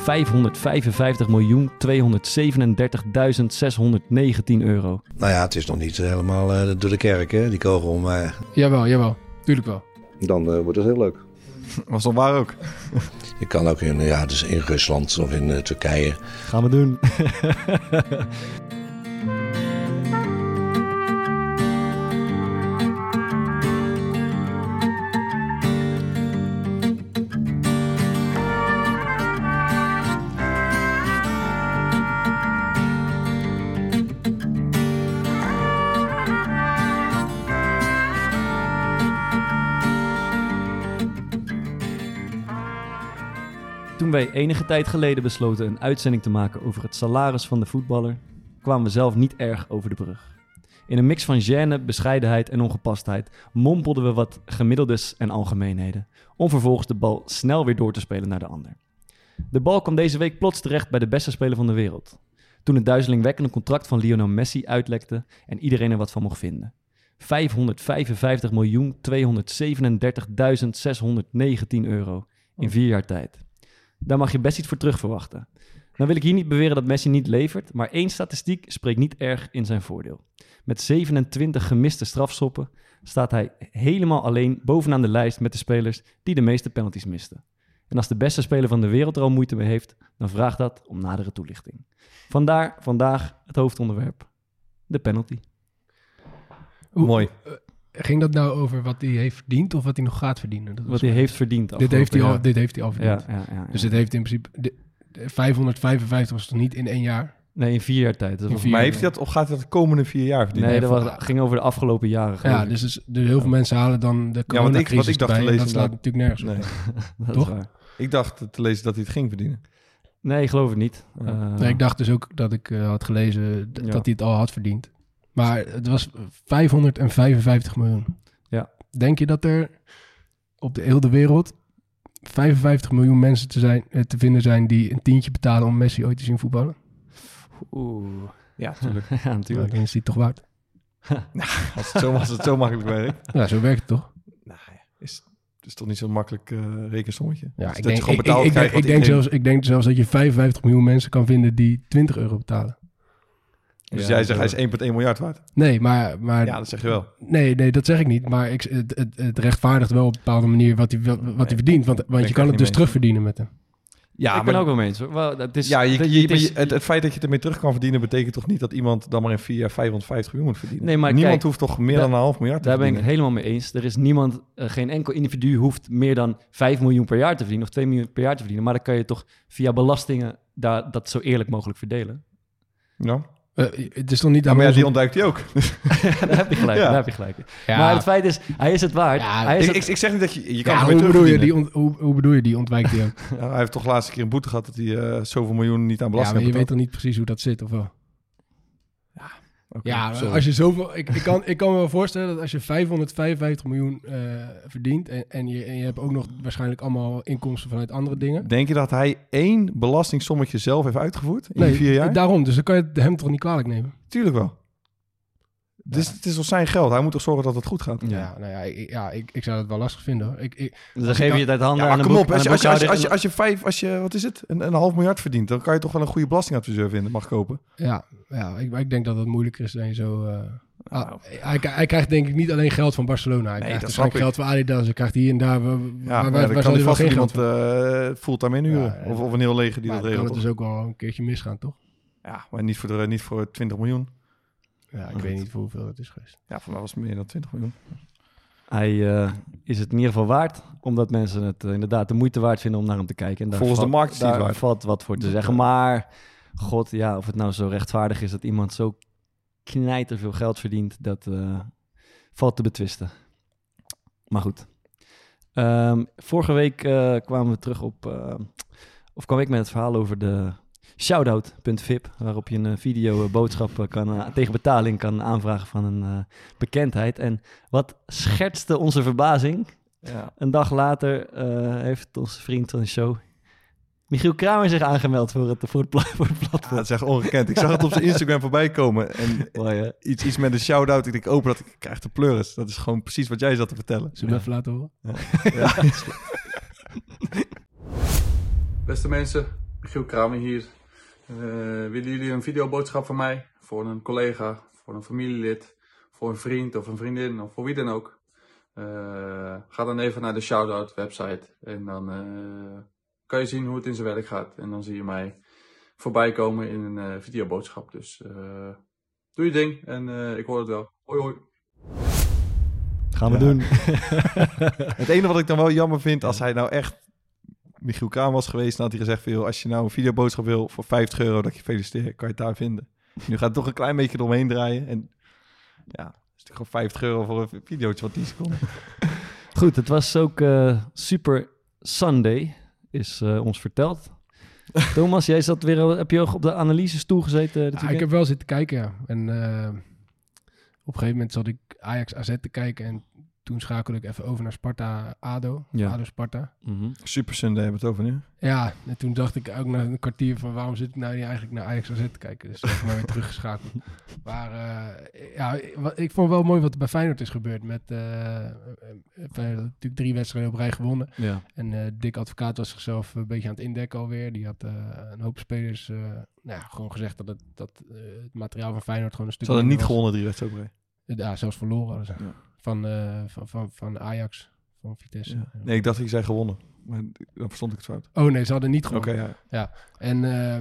...555 miljoen 237.619 euro. Nou ja, het is nog niet helemaal eh, door de kerk, hè, die kogel. Maar Jawel, jawel. Tuurlijk wel. dan eh, wordt het heel leuk. Was toch waar ook? Je kan ook in, ja, dus in Rusland of in eh, Turkije. Gaan we doen. Toen wij enige tijd geleden besloten een uitzending te maken over het salaris van de voetballer, kwamen we zelf niet erg over de brug. In een mix van gêne, bescheidenheid en ongepastheid mompelden we wat gemiddeldes en algemeenheden, om vervolgens de bal snel weer door te spelen naar de ander. De bal kwam deze week plots terecht bij de beste speler van de wereld. Toen het duizelingwekkende contract van Lionel Messi uitlekte en iedereen er wat van mocht vinden. 555 miljoen 237.619 euro in vier jaar tijd. Daar mag je best iets voor terug verwachten. Dan wil ik hier niet beweren dat Messi niet levert, maar één statistiek spreekt niet erg in zijn voordeel. Met 27 gemiste strafschoppen staat hij helemaal alleen bovenaan de lijst met de spelers die de meeste penalties misten. En als de beste speler van de wereld er al moeite mee heeft, dan vraagt dat om nadere toelichting. Vandaar vandaag het hoofdonderwerp, de penalty. Hoe- Mooi. Ging dat nou over wat hij heeft verdiend of wat hij nog gaat verdienen? Dat Wat hij heeft verdiend. dit, heeft hij al, dit heeft hij al verdiend. Ja, ja, ja, ja. Dus het heeft in principe... De, de 555 was toch niet in één jaar? Nee, in vier jaar tijd. Dat was vier- Maar heeft hij dat, of gaat hij dat de komende vier jaar verdienen? Nee, dat was, ging over de afgelopen jaren. Ja, ik. dus, is- dus heel veel mensen halen dan de wat ik- coronacrisis wat ik dacht lezen dat slaat inderdaad. natuurlijk nergens op. Nee. Dat is toch? waar. Ik dacht te lezen dat hij het ging verdienen. Nee, ik geloof het niet. Ja. Eh, Nee, ik dacht dus ook dat ik eh, had gelezen Ja. dat hij het al had verdiend. Maar het was 555 miljoen. Ja. Denk je dat er op de hele wereld 55 miljoen mensen te, zijn, eh, te vinden zijn die een tientje betalen om Messi ooit te zien voetballen? Oeh. Ja, natuurlijk. ja, natuurlijk. dan is die toch waard? als, het zo, als het zo makkelijk werkt. Ja, zo werkt het toch? Nou, ja, is, het is toch niet zo'n makkelijk eh rekensommetje? Ja, Dus ik denk, ik, ik, denk zelfs, ik denk zelfs dat je 55 miljoen mensen kan vinden die 20 euro betalen. Dus Ja, jij zegt hij is 1,1 miljard waard. Nee, maar, maar Ja, dat zeg je wel. Nee, nee, dat zeg ik niet. Maar ik, het, het, het rechtvaardigt wel op een bepaalde manier wat hij, wat hij verdient. Want, want je kan het dus mee terugverdienen met hem. Ja, ik ben ook wel mee eens. Wel, het is, Ja, je, je- het maar is- het, het feit dat je het ermee terug kan verdienen... betekent toch niet dat iemand dan maar in vier jaar 550 miljoen moet verdienen? Nee, maar Niemand kijk, hoeft toch meer daar- dan een half miljard te Daar ben ik helemaal mee eens. Er is niemand, eh, geen enkel individu hoeft meer dan 5 miljoen per jaar te verdienen of 2 miljoen per jaar te verdienen. Maar dan kan je toch via belastingen daar, dat zo eerlijk mogelijk verdelen. Ja. Eh, het is toch niet Ja, maar ja, die ontduikt hij ook. daar heb je gelijk. Ja. Daar heb je gelijk. Ja. Maar het feit is, hij is het waard. Ja, hij is ik, het- ik, ik zeg niet dat je... Je kan Ja, hoe, bedoel je, die ont- hoe, hoe bedoel je, die ontwijkt hij ook? Ja, hij heeft toch de laatste keer een boete gehad... dat hij eh, zoveel miljoen niet aan ja, belasting maar je weet toch niet precies hoe dat zit, of wel? Ja, sorry. als je zoveel... Ik, ik, kan, ik kan me wel voorstellen dat als je 555 miljoen eh, verdient... En, en, je, en je hebt ook nog waarschijnlijk allemaal inkomsten vanuit andere dingen... Denk je dat hij één belastingsommetje zelf heeft uitgevoerd in die vier jaar? daarom. Dus dan kan je het hem toch niet kwalijk nemen? Tuurlijk wel. Dus het is toch zijn geld? Hij moet toch zorgen dat het goed gaat? Ja, Ja. nou ja, ik, ja ik, ik zou het wel lastig vinden. hoor. Ik, ik, Dus dan geef je het uit handen Ja, aan kom boek- op. Als aan je, een als, je, als, je, als, je, als je vijf, als je, wat is het, een, een half miljard verdient, dan kan je toch wel een goede belastingadviseur vinden, mag kopen. ja, ja ik, ik denk dat het moeilijker is dan je zo... eh, Nou, ah, hij, hij krijgt denk ik niet alleen geld van Barcelona. Hij Nee, krijgt dat snap geld van Adidas. Hij krijgt hier en daar... Waar, Ja, waar, kan hij vast geen iemand uh, fulltime inhuren. Ja, of, of een heel leger die Maar dat dan kan regelt. het dus toch? ook wel een keertje misgaan, toch? Ja, maar niet voor, de, niet voor 20 miljoen. Ja, ik weet niet voor hoeveel het is geweest. Ja, voor mij was het meer dan 20 miljoen. Hij eh, is het in ieder geval waard, omdat mensen het eh, inderdaad de moeite waard vinden om naar hem te kijken. En daar Volgens de valt- markt is hij het daar waard. valt wat voor te zeggen. Maar, god, ja, of het nou zo rechtvaardig is dat iemand zo knijter veel geld verdient, dat eh, valt te betwisten. Maar goed. Ehm, vorige week eh, kwamen we terug op, eh, of kwam ik met het verhaal over de shoutout.vip, waarop je een eh, video eh, boodschap eh, kan, tegen betaling kan aanvragen van een bekendheid. En wat schertste onze verbazing, Ja. een dag later eh, heeft onze vriend van de show, Michiel Kramer, zich aangemeld voor het, voor het, voor het Ja, platform. dat is echt ongekend. Ik zag het op zijn Instagram voorbij komen. En Mooi, iets, iets met een shout-out. Ik denk, open dat ik krijg de pleuris. Dat is gewoon precies wat jij zat te vertellen. Zullen we even laten horen? Ja. Beste mensen, Michiel Kramer hier. Eh, willen jullie een videoboodschap van mij? Voor een collega, voor een familielid, voor een vriend of een vriendin of voor wie dan ook? Eh, ga dan even naar de Shoutout website en dan eh, kan je zien hoe het in zijn werk gaat. En dan zie je mij voorbij komen in een eh, videoboodschap. Dus eh, doe je ding en eh, ik hoor het wel. Hoi hoi. Gaan we Ja. doen. Het enige wat ik dan wel jammer vind, als hij nou echt Michiel Kramer was geweest, dan had hij gezegd, van, joh, als je nou een videoboodschap wil voor 50 euro, dat ik je feliciteer, kan je het daar vinden. Nu gaat het toch een klein beetje eromheen draaien. En ja, het is natuurlijk gewoon 50 euro voor een videootje van 10 seconden. Goed, het was ook eh, Super Sunday, is eh, ons verteld. Thomas, jij zat weer, heb je ook op de analysestoel gezeten? dit Ja, ik heb wel zitten kijken, ja. En eh, op een gegeven moment zat ik Ajax AZ te kijken en toen schakelde ik even over naar Sparta ADO. Ja. ADO Sparta. Mhm. Super Sunday hebben we het over nu. Ja, en toen dacht ik ook na een kwartier van waarom zit ik nou niet eigenlijk naar Ajax AZ te kijken. Dus ik maar weer teruggeschakeld. Maar eh, ja, wat- ik vond wel mooi wat er bij Feyenoord is gebeurd. Met had natuurlijk drie wedstrijden op rij gewonnen. Ja. En eh Dick Advocaat was zichzelf een beetje aan het indekken alweer. Die had eh, een hoop spelers eh, nou ja, gewoon gezegd dat, het, dat het materiaal van Feyenoord gewoon een stuk Ze hadden niet was. gewonnen drie wedstrijden op rij. Ja, zelfs verloren hadden ze. Ja. Van, eh, van, van, van Ajax, van Vitesse. Ja. Nee, ik dacht dat je zei gewonnen. Maar dan verstond ik het fout. Oh nee, ze hadden niet Oké, gewonnen. ja. En, eh,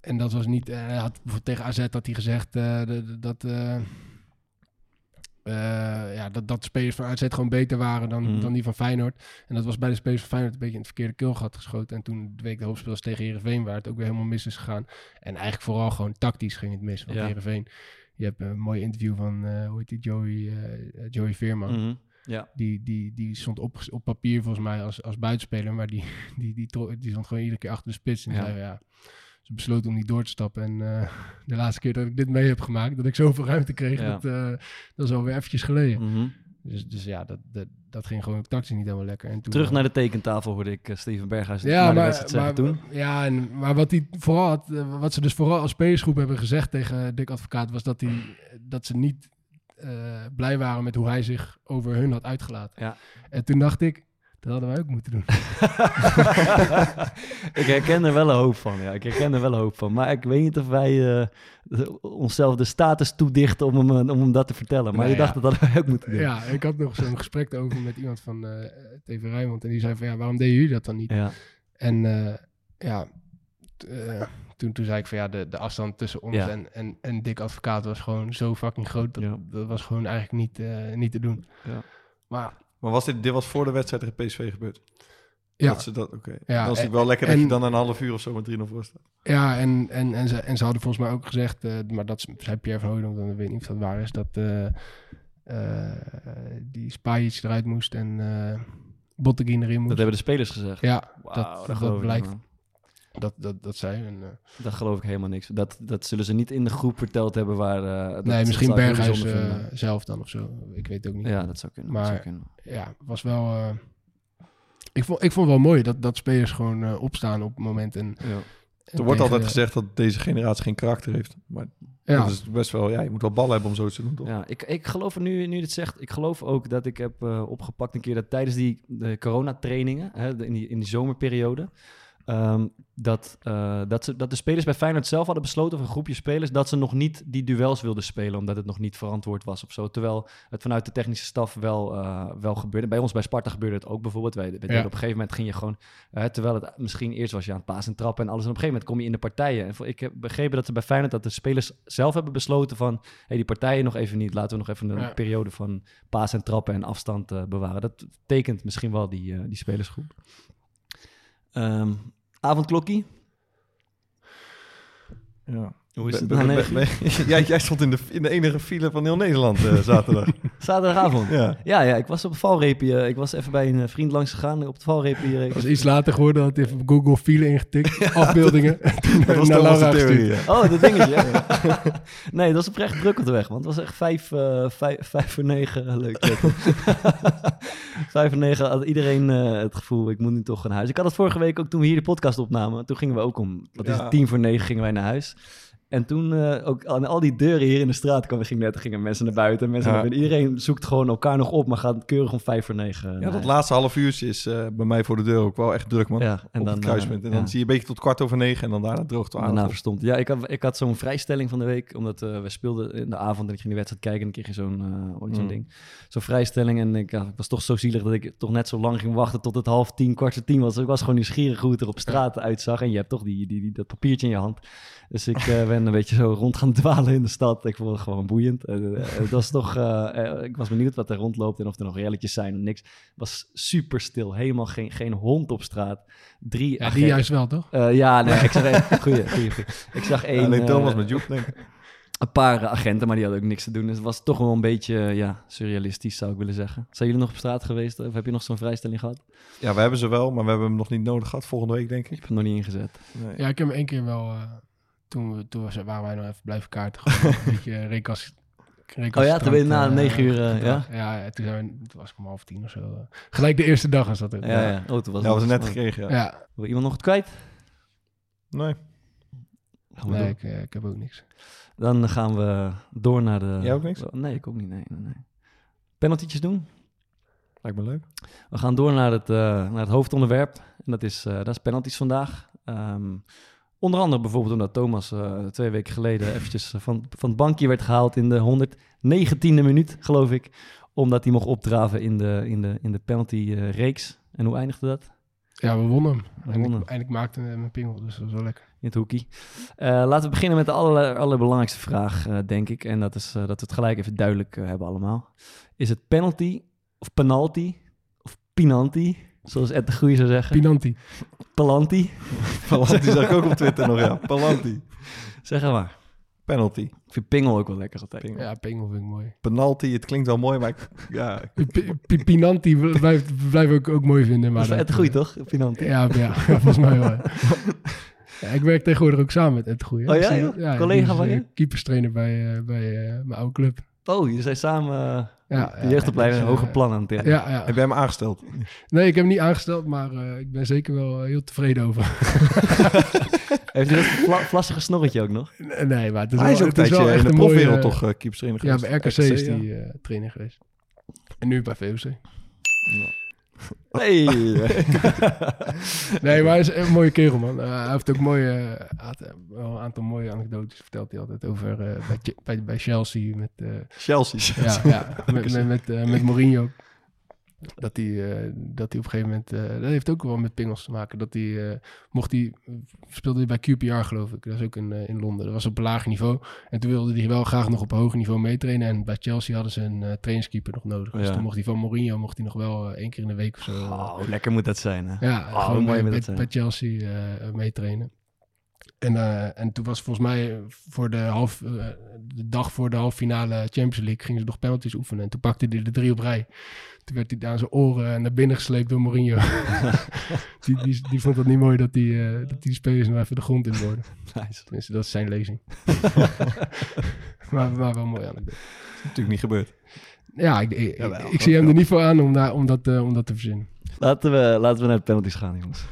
en dat was niet... eh, Hij had bijvoorbeeld tegen AZ had hij gezegd eh, de- de- dat... eh, eh, ja, dat, dat de spelers van AZ gewoon beter waren dan, Mhm. dan die van Feyenoord. En dat was bij de spelers van Feyenoord een beetje in het verkeerde keelgat geschoten. En toen de week de hoofdspelers tegen Heerenveen, waar het ook weer helemaal mis is gegaan. En eigenlijk vooral gewoon tactisch ging het mis. Want Ja. Heerenveen, je hebt een mooi interview van, eh, hoe heet die, Joey, eh, Joey Veerman. Mhm. Ja. Die, die, die stond op, op papier volgens mij als, als buitenspeler, maar die, die, die, tro- die stond gewoon iedere keer achter de spits. En Ja. zei, ja, ze besloten om niet door te stappen. En eh, de laatste keer dat ik dit mee heb gemaakt, dat ik zoveel ruimte kreeg, Ja. dat, eh, dat is alweer eventjes geleden. Mhm. Dus, dus ja, dat, dat, dat ging gewoon tactisch niet helemaal lekker. En toen, Terug naar de tekentafel hoorde ik eh, Steven Berghuis ja, de maar, wedstrijd zeggen maar, toen. ja, en, maar wat, hij vooral had, eh, wat ze dus vooral als spelersgroep hebben gezegd tegen Dick Advocaat, was dat, hij, dat ze niet eh, blij waren met hoe hij zich over hun had uitgelaten. Ja. En toen dacht ik, dat hadden wij ook moeten doen. ik herken er wel een hoop van, ja. Ik herken er wel een hoop van. Maar ik weet niet of wij eh, onszelf de status toedichten om hem, eh, om hem dat te vertellen. Maar je dacht dat hadden wij ook moeten doen. Ja, ik had nog zo'n gesprek over met iemand van eh TV Rijnmond. En die zei van, ja, waarom deden jullie dat dan niet? Ja. En ja, toen, toen zei ik van, ja, de, de afstand tussen ons Ja. en, en, en Dick Advocaat was gewoon zo fucking groot. Dat, dat was gewoon eigenlijk niet, niet te doen. Ja. Maar Maar was dit, dit was voor de wedstrijd tegen PSV gebeurd? ja, Dat ze dat, oké. Ja, dat is natuurlijk wel lekker dat je dan een half uur of zo met 3-0 voor staat. Ja, en, en, en, ze, en ze hadden volgens mij ook gezegd, eh, maar dat zei Pierre van Hooydonk, dan weet ik niet of dat waar is, dat eh eh, die Spajic eruit moest en eh Botteguin erin moest. Dat hebben de spelers gezegd. Ja, Wauw, dat, dat, blijkt. Dat, dat, dat zei. En, eh, Dat geloof ik helemaal niks. Dat, dat zullen ze niet in de groep verteld hebben waar... eh, dat- nee, dat misschien Berghuis eh, zelf dan of zo. Ik weet het ook niet. Ja, dat zou kunnen. dat Maar- zou kunnen. ja, was wel. eh, ik, vond, ik vond het wel mooi dat, dat spelers gewoon eh, opstaan op het moment. En, Ja. en Er wordt altijd gezegd dat deze generatie geen karakter heeft. Maar Ja, dat is best wel, ja, je moet wel ballen hebben om zoiets te doen, toch? Ja, ik, ik geloof nu, nu je het zegt, ik geloof ook dat ik heb eh, opgepakt een keer dat tijdens die de coronatrainingen, hè, in, die, in die zomerperiode, ehm, dat, eh, dat, ze, dat de spelers bij Feyenoord zelf hadden besloten, of een groepje spelers, dat ze nog niet die duels wilden spelen, omdat het nog niet verantwoord was of zo. Terwijl het vanuit de technische staf wel, eh, wel gebeurde. Bij ons bij Sparta gebeurde het ook bijvoorbeeld. Wij, wij deden Ja. Op een gegeven moment ging je gewoon, terwijl het misschien eerst was je aan het pasen en trappen en alles, en op een gegeven moment kom je in de partijen. En ik heb begrepen dat ze bij Feyenoord, dat de spelers zelf hebben besloten van, hey, die partijen nog even niet, laten we nog even een Ja. periode van paas en trappen en afstand eh, bewaren. Dat tekent misschien wel die, die spelersgroep. Ehm, avondklokkie. Ja. Hoe is het Be- be- be- jij, jij stond in de, in de enige file van heel Nederland eh, zaterdag. Zaterdagavond. ja. Ja, ja, ik was op het valreepje. Ik was even bij een eh, vriend langs gegaan op het valreepje. hier. Het was iets later geworden, had hij even op Google file ingetikt, afbeeldingen. Toen Dat was naar Thomas' Laura theorie. gestuurd. ja. Oh, dat dingetje. ja. nee, dat was oprecht druk op de weg. Want het was echt vijf, eh, vijf, vijf voor negen. Leuk. vijf voor negen had iedereen eh, het gevoel, ik moet nu toch naar huis. Ik had het vorige week ook toen we hier de podcast opnamen. Toen gingen we ook om, wat is tien voor negen gingen wij naar huis. En toen eh, ook aan al die deuren hier in de straat kwamen, gingen net, gingen mensen naar buiten. Mensen Ja. naar binnen. Iedereen zoekt gewoon elkaar nog op, maar gaat keurig om vijf voor negen. Ja, dat huis. laatste half uurtje is eh, bij mij voor de deur ook wel echt druk, man. Ja, en op dan, het kruispunt. En eh, dan zie je een beetje tot kwart over negen en dan daarna droogt het Daarna aan. verstond. Ja, ik had, ik had zo'n vrijstelling van de week, omdat eh, we speelden in de avond en ik ging de wedstrijd kijken en dan kreeg zo'n eh, zo'n Mm. ding. Zo'n vrijstelling en ik, ik was toch zo zielig dat ik toch net zo lang ging wachten tot het half tien, kwart voor tien was. Ik was gewoon nieuwsgierig hoe het er op straat uitzag en je hebt toch die, die, die, dat papiertje in je hand. Dus ik eh, ben een beetje zo rond gaan dwalen in de stad. Ik vond het gewoon boeiend. Eh, eh, het was toch, ik was benieuwd wat er rondloopt en of er nog relletjes zijn of niks. Het was super stil, helemaal geen, geen hond op straat. Drie Ja, die agenten- juist wel, toch? eh, ja, nee, ik zag één. Goeie, goeie, goeie. Ik zag één. alleen Thomas met Joep, denk ik. Een paar agenten, maar die hadden ook niks te doen. Dus het was toch wel een beetje ja, surrealistisch, zou ik willen zeggen. Zijn jullie nog op straat geweest? Of heb je nog zo'n vrijstelling gehad? Ja, we hebben ze wel, maar we hebben hem nog niet nodig gehad volgende week, denk Ik ik. heb hem nog niet ingezet. Nee. Ja, ik heb hem één keer wel... eh, toen, we, toen was, waren wij nog even blijven kaarten. Gewoon een beetje Oh ja, toen ben je na eh, negen uur, eh, ja? Ja, toen, zijn we, toen was ik om half tien of zo. eh. Gelijk de eerste dag was dat ook. Ja, ja. Oh, toen was Ja, was het net gekregen, ja. Ja, Wil iemand nog het kwijt? Nee. Nee, ik, ik heb ook niks. Dan gaan we door naar de... Jij ook niks? Nee, ik ook niet. Nee, nee, nee. Penaltytjes doen? Lijkt me leuk. We gaan door naar het, eh, naar het hoofdonderwerp. En dat is, eh, dat is penalties vandaag. Ehm, onder andere bijvoorbeeld omdat Thomas eh, twee weken geleden eventjes eh, van, van het bankje werd gehaald in de 119e minuut, geloof ik. Omdat hij mocht opdraven in de, in de, in de penalty-reeks. en hoe eindigde dat? Ja, we wonnen hem. We Eindelijk, wonnen. eindelijk maakte hij mijn pingel, dus dat was wel lekker. In het hoekie. Eh, laten we beginnen met de aller, allerbelangrijkste vraag, denk ik. En dat is dat we het gelijk even duidelijk hebben allemaal. Is het penalty of penalty of pinanti? Zoals Ed de Goeie zou zeggen. Pinanti. Palanti? Palanti zag ik ook op Twitter nog, ja. Palanti. Zeg maar. Penalty. Ik vind pingel ook wel lekker altijd. Pingel. Ja, pingel vind ik mooi. Penalty, het klinkt wel mooi, maar ik, ja, P- P- Pinanti blijf ik ook mooi vinden. Maar dat is Ed de Goeie, toch? Pinanti. Ja, ja, ja, volgens mij wel. ja. Ik werk tegenwoordig ook samen met Ed de Goeie. Oh ja, Collega van je? eh, Keeperstrainer bij, eh, bij eh, mijn oude club. Oh, jullie zijn samen uh, Ja, de jeugdopleiding ja, hoge dus, plannen aan het Ja, ja. heb jij hem aangesteld? Nee, ik heb hem niet aangesteld, maar eh, ik ben zeker wel eh, heel tevreden over. Heeft hij dat vla vlassige snorretje ook nog? Nee, maar het is Hij wel, is ook een het is wel in de profwereld toch uh, keeperstrainer Ja, geweest? bij RKC, is ja. die eh, trainer geweest. En nu bij VOC. Hey. Nee, maar hij is een mooie kerel, man. Eh, hij heeft ook mooie, eh, had, eh, wel een aantal mooie anekdotes verteld hij altijd over eh, bij, bij, bij Chelsea met... eh, Chelsea. ja, ja, met, met, met, met Mourinho. Dat hij, eh, dat op een gegeven moment... eh, dat heeft ook wel met pingels te maken. Dat hij, eh, mocht hij... Speelde hij bij QPR, geloof ik. Dat is ook in, in Londen. Dat was op laag niveau. En toen wilde hij wel graag nog op hoger niveau meetrainen. En bij Chelsea hadden ze een trainingskeeper nog nodig. Dus toen mocht hij van Mourinho mocht hij nog wel één keer in de week of zo... Oh, lekker moet dat zijn, hè? ja, Oh, gewoon mooi bij, bij, bij Chelsea meetrainen. En, eh, en toen was volgens mij voor de, half, eh, de dag voor de halve finale Champions League gingen ze nog penalties oefenen. En toen pakte hij de drie op rij. Toen werd hij aan zijn oren naar binnen gesleept door Mourinho. die, die, die vond het niet mooi dat die, eh, dat die spelers nog even de grond in worden. Nice. Tenminste, dat is zijn lezing. maar, maar wel mooi aan is natuurlijk niet gebeurd. Ja, ik, ik, Jawel, ik, ik zie hem er niet voor aan om, daar, om, dat, eh, om dat te verzinnen. Laten we, laten we naar de penalties gaan, jongens.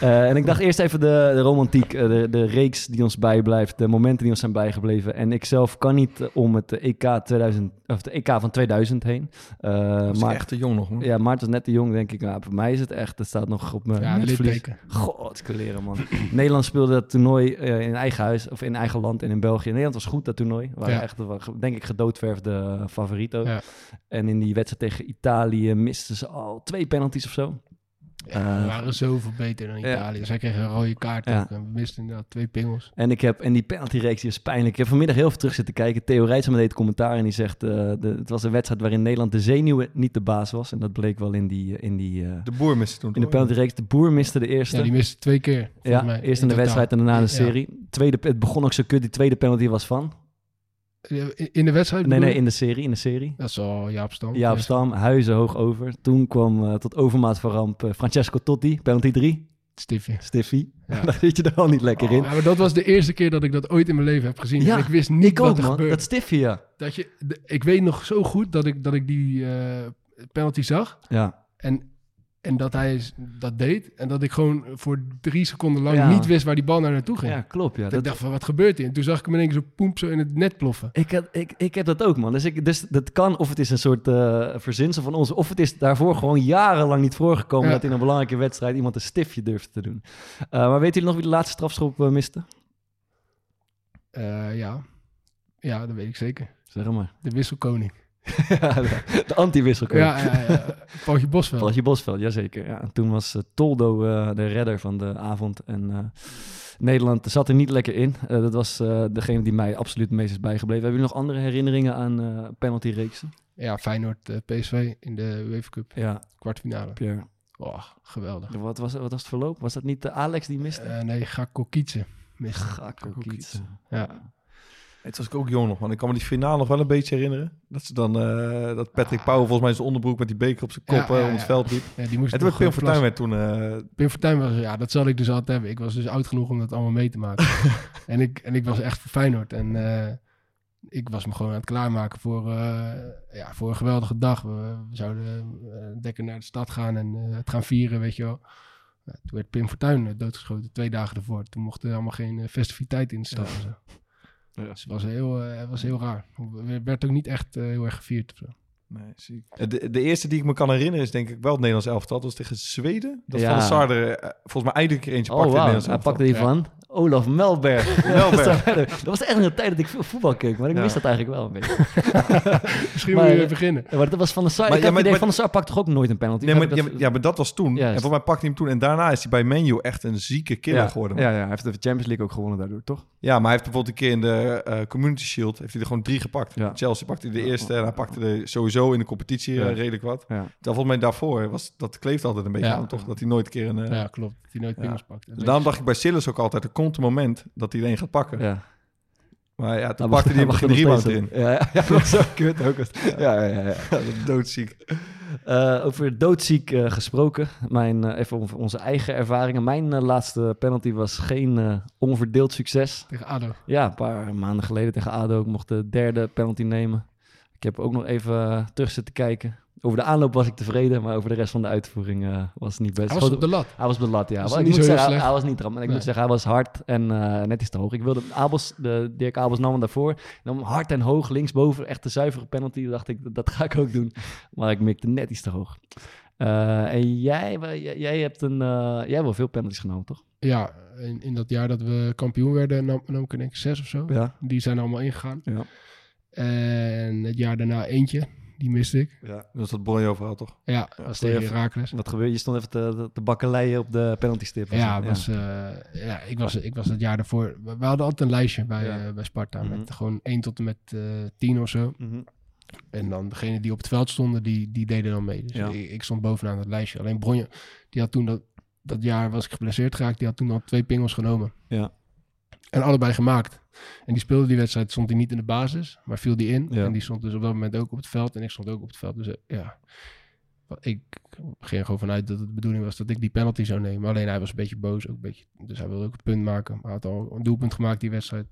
Eh, en ik dacht eerst even de, de romantiek, eh, de, de reeks die ons bijblijft, de momenten die ons zijn bijgebleven. En ik zelf kan niet om het EK, 2000, of de EK van 2000 heen. Eh, Dat is maar, echt te jong nog, man. Ja, Maarten is net te jong, denk ik. Nou, voor mij is het echt, het staat nog op mijn Ja, netvlies. God, leren man. Nederland speelde dat toernooi eh, in eigen huis, of in eigen land en in België. Nederland was goed, dat toernooi. We waren Ja. echt, denk ik, gedoodverfde. Ja. En in die wedstrijd tegen Italië misten ze al twee penalties of zo. Ja, Eh, we waren zoveel beter dan ja. Italië. Zij kregen een rode kaart ook. En we misten inderdaad twee pingels. En, ik heb, en die penaltyreeks die is pijnlijk. Ik heb vanmiddag heel veel terug zitten kijken. Theo Rijtsma deed commentaar en die zegt... eh, de, het was een wedstrijd waarin Nederland de zenuwen niet de baas was. En dat bleek wel in, die, eh, in, die, eh, De boer miste toen in de penaltyreeks. De Boer miste de eerste. Ja, die miste twee keer. volgens Ja, mij, eerst in de totaal. wedstrijd en daarna in de Ja. serie. Tweede, het begon ook zo kut. Die tweede penalty was van? In- de wedstrijd? Nee, nee, in de serie. In de serie. Dat is al Jaap Stam. Ja, op Ja. Stam, Huizen hoog over. Toen kwam eh, tot overmaat van ramp eh, Francesco Totti, penalty 3, Stiffy. Stiffy. Ja. Daar zit je er al niet lekker in. Oh, maar dat was de eerste keer dat ik dat ooit in mijn leven heb gezien. Ja, en ik wist niet ik wat ook, er man. gebeurde. Dat Stiffy, ja. Dat je, de- ik weet nog zo goed dat ik, dat ik die eh, penalty zag. Ja, En, en dat hij dat deed. En dat ik gewoon voor drie seconden lang Ja. niet wist waar die bal naar naartoe ging. ja klopt. Ja. Dat Dat, ik dacht van, wat gebeurt hier? En toen zag ik hem in één keer zo poemp zo in het net ploffen. ik, heb, ik, ik heb dat ook, man. Dus, ik, dus dat kan, of het is een soort eh verzinsel van ons, of het is daarvoor gewoon jarenlang niet voorgekomen Ja. dat in een belangrijke wedstrijd iemand een stiftje durfde te doen. Eh, maar weten jullie nog wie de laatste strafschop eh, miste? Ja. ja, dat weet ik zeker. Zeg maar. De wisselkoning. De anti-wisselkoning. Ja, ja, ja. Paultje Bosveld. Paultje Bosveld, jazeker. Ja, en toen was eh, Toldo eh, de redder van de avond. En eh, Nederland zat er niet lekker in. Dat was degene die mij absoluut het meest is bijgebleven. Hebben jullie nog andere herinneringen aan penaltyreeksen? Ja, Feyenoord PSV in de UEFA Cup Ja, kwartfinale. Pierre. Oh, geweldig. Wat was, wat was het verloop? Was dat niet de Alex die miste? Nee, Gakko Kietse. Miste. Gakko Kiets. Ja. Het was ik ook jong nog, man. Ik kan me die finale nog wel een beetje herinneren. Dat ze dan, eh, dat Patrick Pauw volgens mij zijn onderbroek met die beker op zijn kop Ja, ja, om het veld liep. ja, die moest En toen Pim Fortuyn werd toen... eh, Pim Fortuyn was, ja, dat zal ik dus altijd hebben. Ik was dus oud genoeg om dat allemaal mee te maken. en, ik, en ik was echt voor Feyenoord. En eh, ik was me gewoon aan het klaarmaken voor, ja, voor een geweldige dag. We, we zouden lekker naar de stad gaan en het gaan vieren, weet je wel. Toen werd Pim Fortuyn doodgeschoten, twee dagen ervoor. Toen mochten er allemaal geen festiviteit in de stad. Ja. Dus het was heel, eh, het was heel raar. Het werd ook niet echt eh, heel erg gevierd. Nee, ziek. Eh, De, de eerste die ik me kan herinneren is denk ik wel het Nederlands elftal. Dat was tegen Zweden. Dat Ja. Van der Sar er eh, volgens mij eindelijk een eentje Oh, pakte in het wauw. Nederlands Hij elftal. pakte die Ja. van Olaf Melberg. Melberg. dat was echt een tijd dat ik veel voetbal keek, maar ik Ja. mis dat eigenlijk wel een beetje. Misschien Maar, moet je eh, beginnen. Ja, maar dat was Van der Sar. Maar- ik ja, had het maar- idee, maar- Van der Sar pakt toch ook nooit een penalty? Nee, maar, ja, maar, dat- ja, maar dat was toen. Juist. En volgens mij pakte hij hem toen. En daarna is hij bij Menu echt een zieke killer ja, geworden. Ja, ja, hij heeft de Champions League ook gewonnen daardoor, toch? Ja, maar hij heeft bijvoorbeeld een keer in de eh, Community Shield... heeft hij er gewoon drie gepakt. Ja. Chelsea pakte hij de Ja. eerste... en hij pakte er sowieso in de competitie eh, redelijk wat. Ja. Terwijl volgens mij daarvoor was... dat kleeft altijd een beetje Ja. aan, toch? Dat hij nooit een keer een... eh, Ja, klopt. Dat hij nooit ja. pingels pakt. Dus daarom dacht ik bij Silas ook altijd... komt een moment dat hij er een gaat pakken. Ja. Maar ja, toen Hij pakte hij hem mag geen er rebound erin. Ja, ja, ja, dat was zo kut ook. Ja, ja, ja. ja. Doodziek. Eh, over doodziek eh, gesproken. Mijn, eh, even over onze eigen ervaringen. Mijn laatste penalty was geen eh, onverdeeld succes. Tegen ADO. Ja, een paar maanden geleden tegen ADO. Ik mocht de derde penalty nemen. Ik heb ook nog even terug zitten kijken. Over de aanloop was ik tevreden, maar over de rest van de uitvoering eh, was het niet best. Hij was op de lat. Hij was op de lat, ja. Maar ik niet moet zeggen, hij, was niet dram. Ik Nee. moet zeggen, hij was hard en eh, net iets te hoog. Ik wilde Abels, de Dirk Abels nam hem daarvoor. Nam hard en hoog, linksboven. Echt de zuivere penalty. Toen dacht ik, dat, dat ga ik ook doen. Maar ik mikte net iets te hoog. Eh, en jij, jij, jij hebt een, jij hebt wel veel penalties genomen, toch? Ja, in, in dat jaar dat we kampioen werden, nam, nam ik zes of zo. Ja. Die zijn allemaal ingegaan. Ja. En het jaar daarna eentje, die miste ik. Ja, dat is dat verhaal toch? Ja, dat was tegen Herakles. Wat gebeurde? Je stond even te, te, bakkeleien op de penalty stip. Ja, was, eh, ja ik, was, ik was het jaar daarvoor. We, we hadden altijd een lijstje bij, Ja. eh, bij Sparta. Mhm. Met gewoon 1 tot en met eh 10 of zo. Mhm. En dan degene die op het veld stonden, die, die deden dan mee. Dus Ja. ik, ik stond bovenaan het lijstje. Alleen Bronje, die had toen dat, dat jaar was ik geblesseerd geraakt. Die had toen al twee pingels genomen. Ja. En allebei gemaakt. En die speelde die wedstrijd, stond hij niet in de basis, maar viel die in. Ja. En die stond dus op dat moment ook op het veld. En ik stond ook op het veld. Dus eh, ja, ik ging er gewoon vanuit dat het de bedoeling was dat ik die penalty zou nemen. Alleen hij was een beetje boos, ook een beetje, dus hij wilde ook een punt maken. Maar hij had al een doelpunt gemaakt die wedstrijd.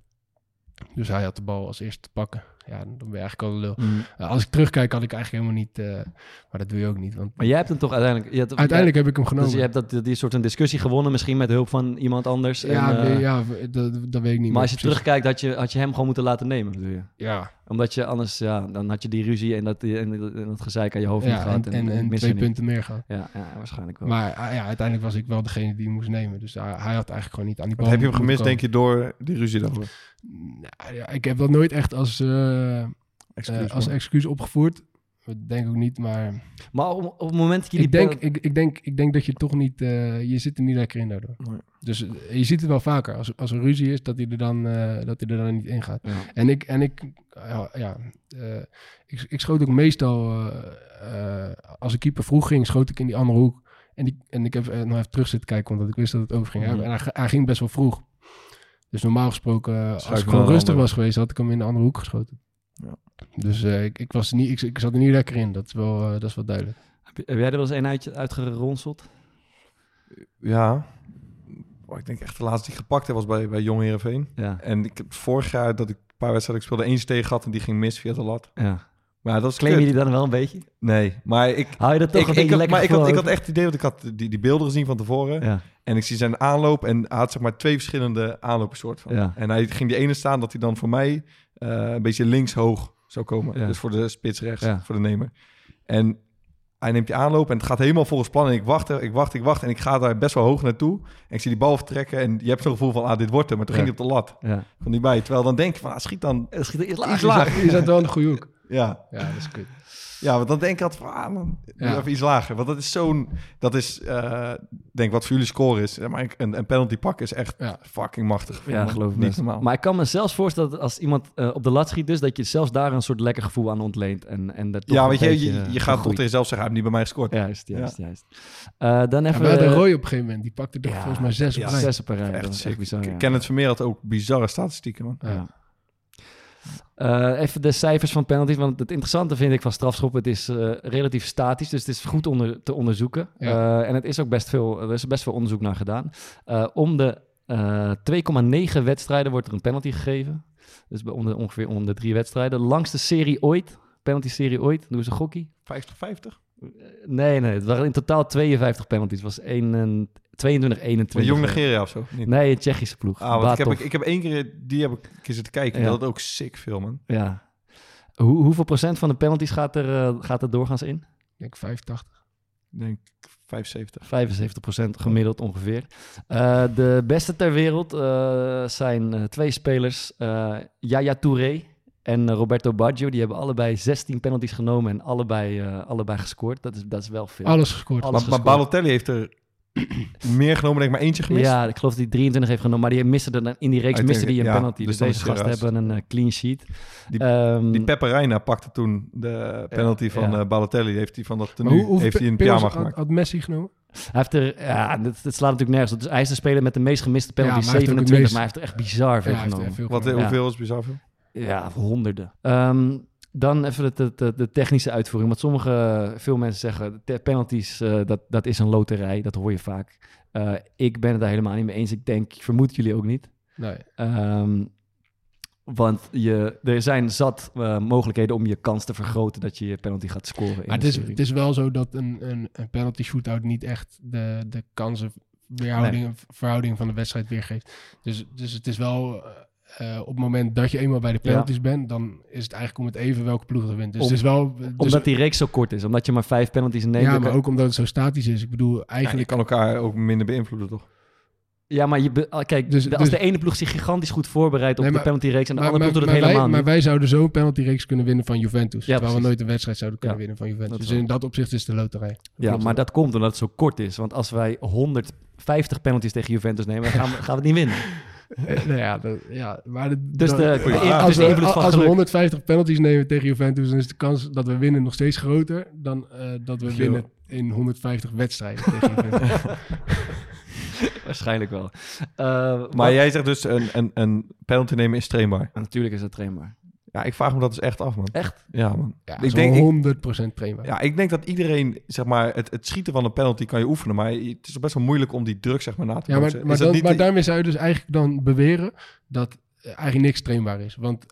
Dus hij had de bal als eerste te pakken. Ja, dan ben je eigenlijk al de lul. Mhm. Uh, als ik terugkijk, had ik eigenlijk helemaal niet. eh, maar dat doe je ook niet. Want Maar jij hebt hem toch uiteindelijk... Je hebt, uiteindelijk heb ik hem genomen. Dus je hebt dat, die soort een discussie gewonnen, misschien met hulp van iemand anders. ja, en, eh, nee, ja, dat, dat weet ik niet. maar als je precies. terugkijkt, had je, had je hem gewoon moeten laten nemen, bedoel je? Ja, Omdat je anders, ja, dan had je die ruzie en dat, en, dat- en dat gezeik aan je hoofd niet ja gehad. en, en, twee niet. punten meer gehad. Ja, ja, waarschijnlijk wel. Maar ah, ja, uiteindelijk was ik wel degene die moest nemen. Dus hij, hij had eigenlijk gewoon niet aan die bal. Heb je hem gemist, denk je, door die ruzie dan? Nou, ja, ik heb dat nooit echt als, eh, Excuus, eh, als excuus opgevoerd. dat denk ik ook niet, maar Maar op, op het moment dat je die ik denk, ik, ik, denk, ik denk dat je toch niet, eh, je zit er niet lekker in daardoor. Nee. Dus eh, je ziet het wel vaker, als, als er ruzie is, dat hij er dan, eh, dat hij er dan niet in gaat. Ja. En ik, en ik, ja, ja eh, ik, ik schoot ook meestal, eh, eh, als een keeper vroeg ging, schoot ik in die andere hoek. En, die, en ik heb eh, nog even terug zitten kijken, omdat ik wist dat het over ging. Mhm. En hij, hij ging best wel vroeg. Dus normaal gesproken, eh, als ik gewoon rustig was geweest, had ik hem in de andere hoek geschoten. Ja. Dus eh, ik, ik, was er niet, ik, ik zat er niet lekker in, dat is wel, eh, dat is wel duidelijk. Heb, je- heb jij er wel eens een uit, uitgeronseld? Ja. Oh, ik denk echt de laatste die ik gepakt heb was bij, bij Jong Heerenveen. Ja. En ik heb vorig jaar dat ik een paar wedstrijden ik speelde, eentje tegen gehad en die ging mis via de lat. ja. Maar dat Claim je die dan wel een beetje? Nee, maar ik... Hou je dat toch Ik, een ik, beetje had, lekker maar ik had, ik had echt het idee, want ik had die, die beelden gezien van tevoren. Ja. En ik zie zijn aanloop en hij had zeg maar twee verschillende aanlopen soort van. Ja. En hij ging die ene staan dat hij dan voor mij een beetje links hoog zou komen. Ja. Dus voor de spits rechts, Ja. voor de nemer. En hij neemt die aanloop en het gaat helemaal volgens plan. En ik wacht, ik wacht, ik wacht en ik ga daar best wel hoog naartoe. En ik zie die bal vertrekken en je hebt zo'n gevoel van, ah, dit wordt hem. Maar toen Ja. ging hij op de lat. Ja. Van niet bij. Terwijl dan denk je van, ah, schiet dan schiet er iets iets lager. lager. Je zat wel in de goede hoek. Ja. Ja, dat is kut. Ja, want dan denk ik altijd van, ah man, Ja. even iets lager. Want dat is zo'n, dat is, eh denk wat voor jullie score is. Ja, Maar een, een penalty pakken is echt Ja. fucking machtig. Ja, geloof ik Niet best. normaal. Maar ik kan me zelfs voorstellen dat als iemand eh, op de lat schiet, dus dat je zelfs daar een soort lekker gevoel aan ontleent. En, en dat toch ja, weet je, je, eh, je gaat toch tegen jezelf zeggen, hij heeft niet bij mij gescoord. Juist, juist, juist. Eh, dan Ja, even... hadden eh, Roy op een gegeven moment. Die pakte er ja, volgens mij zes op ja, rij. Zes op een rij. Echt dat is sick. echt bizar, ja. Kenneth Vermeer had ook bizarre statistieken, man. Ja. Eh, even de cijfers van penalties. Want het interessante vind ik van strafschoppen, het is eh, relatief statisch. Dus het is goed onder, te onderzoeken. Ja. Eh, en het is ook best veel, er is best veel onderzoek naar gedaan. Om de eh 2,9 wedstrijden wordt er een penalty gegeven. Dus bij onder, ongeveer om de drie wedstrijden. Langste serie ooit. Penalty serie ooit. Doe eens een gokkie. 50-50? Eh, nee, nee. Het waren in totaal 52 penalties. Het was 1, 22, 21. Met Jong Nigeria of zo? Niet? Nee, een Tsjechische ploeg. Ah, want ik heb, ik heb één keer, die heb ik een keer zitten kijken. Ja. Dat had ook sick veel, man. Ja. Hoe, hoeveel procent van de penalties gaat er, eh, gaat er doorgaans in? Ik denk 85. Ik denk 75. 75% gemiddeld ongeveer. Eh, de beste ter wereld eh, zijn eh, twee spelers, eh Yaya Touré en Roberto Baggio. Die hebben allebei 16 penalties genomen en allebei, eh, allebei gescoord. Dat is, dat is wel veel. Alles gescoord. Alles Maar, maar gescoord. Balotelli heeft er meer genomen, denk ik, maar eentje gemist. Ja, ik geloof dat hij 23 heeft genomen, maar die miste er dan in die reeks miste die een ja, penalty. dus Dus, deze het gasten hebben een eh, clean sheet. Die- Ehm, Die Pepe Reina pakte toen de penalty van ja. eh, Balotelli. Heeft hij van dat tenue, hoe, heeft hij een pyjama gemaakt. had Messi genomen? Hij heeft er, ja, dit, dit slaat natuurlijk nergens op. Dus hij is de speler met de meest gemiste penalties, Ja, maar hij heeft ook het 27, meest- maar hij heeft er echt bizar veel genomen. veel Wat. Hoeveel is bizar veel? Ja, honderden. Ehm, dan even de, de, de technische uitvoering. Want sommige, veel mensen zeggen, penalties, eh, dat, dat is een loterij. Dat hoor je vaak. Eh, ik ben het daar helemaal niet mee eens. Ik denk, ik vermoed jullie ook niet. Nee. Ehm, want je, er zijn zat eh, mogelijkheden om je kans te vergroten dat je je penalty gaat scoren. Maar het is, het is wel zo dat een, een, een penalty shootout niet echt de, de kansen weerhouding, verhouding van de wedstrijd weergeeft. Dus, dus het is wel eh, op het moment dat je eenmaal bij de penalties bent, dan is het eigenlijk om het even welke ploeg er wint. Dus Om- het is wel. Dus, Omdat die reeks zo kort is. Omdat je maar vijf penalties neemt. ja, maar ook omdat het zo statisch is. Ik bedoel, Ja, je eigenlijk. kan elkaar ook minder beïnvloeden, toch? Ja, maar je be- ah, kijk, Dus- de- als dus- de ene ploeg zich gigantisch goed voorbereidt op Nee, de maar- penalty-reeks en de maar, andere maar, ploeg doet het maar wij, helemaal maar niet. wij zouden zo'n penalty-reeks kunnen winnen van Juventus. Ja, terwijl we nooit een wedstrijd zouden kunnen Ja. winnen van Juventus. Dus in dat opzicht is het de loterij. Ja, Klopt maar wel. dat komt omdat het zo kort is. Want als wij 150 penalties tegen Juventus nemen, dan gaan we, gaan we het niet winnen. Eh, nou ja, dat, ja, maar de, Dus dan- de, dus als de we, invloed van als we geluk. 150 penalties nemen tegen Juventus, dan is de kans dat we winnen nog steeds groter dan eh, dat we winnen in 150 wedstrijden tegen Juventus. Waarschijnlijk wel. Eh, Maar wat- jij zegt dus een, een, een penalty nemen is trainbaar. Natuurlijk is dat trainbaar. Ja, ik vraag me dat dus echt af, man. Echt? Ja, man. Ja, Ik denk- denk ik- 100% trainbaar. Ja, ik denk dat iedereen, zeg maar, het, het schieten van een penalty kan je oefenen. Maar het is best wel moeilijk om die druk, zeg maar, na te Ja, maar, maar, dan, niet daarmee zou je dus eigenlijk dan beweren dat eigenlijk niks trainbaar is. Want,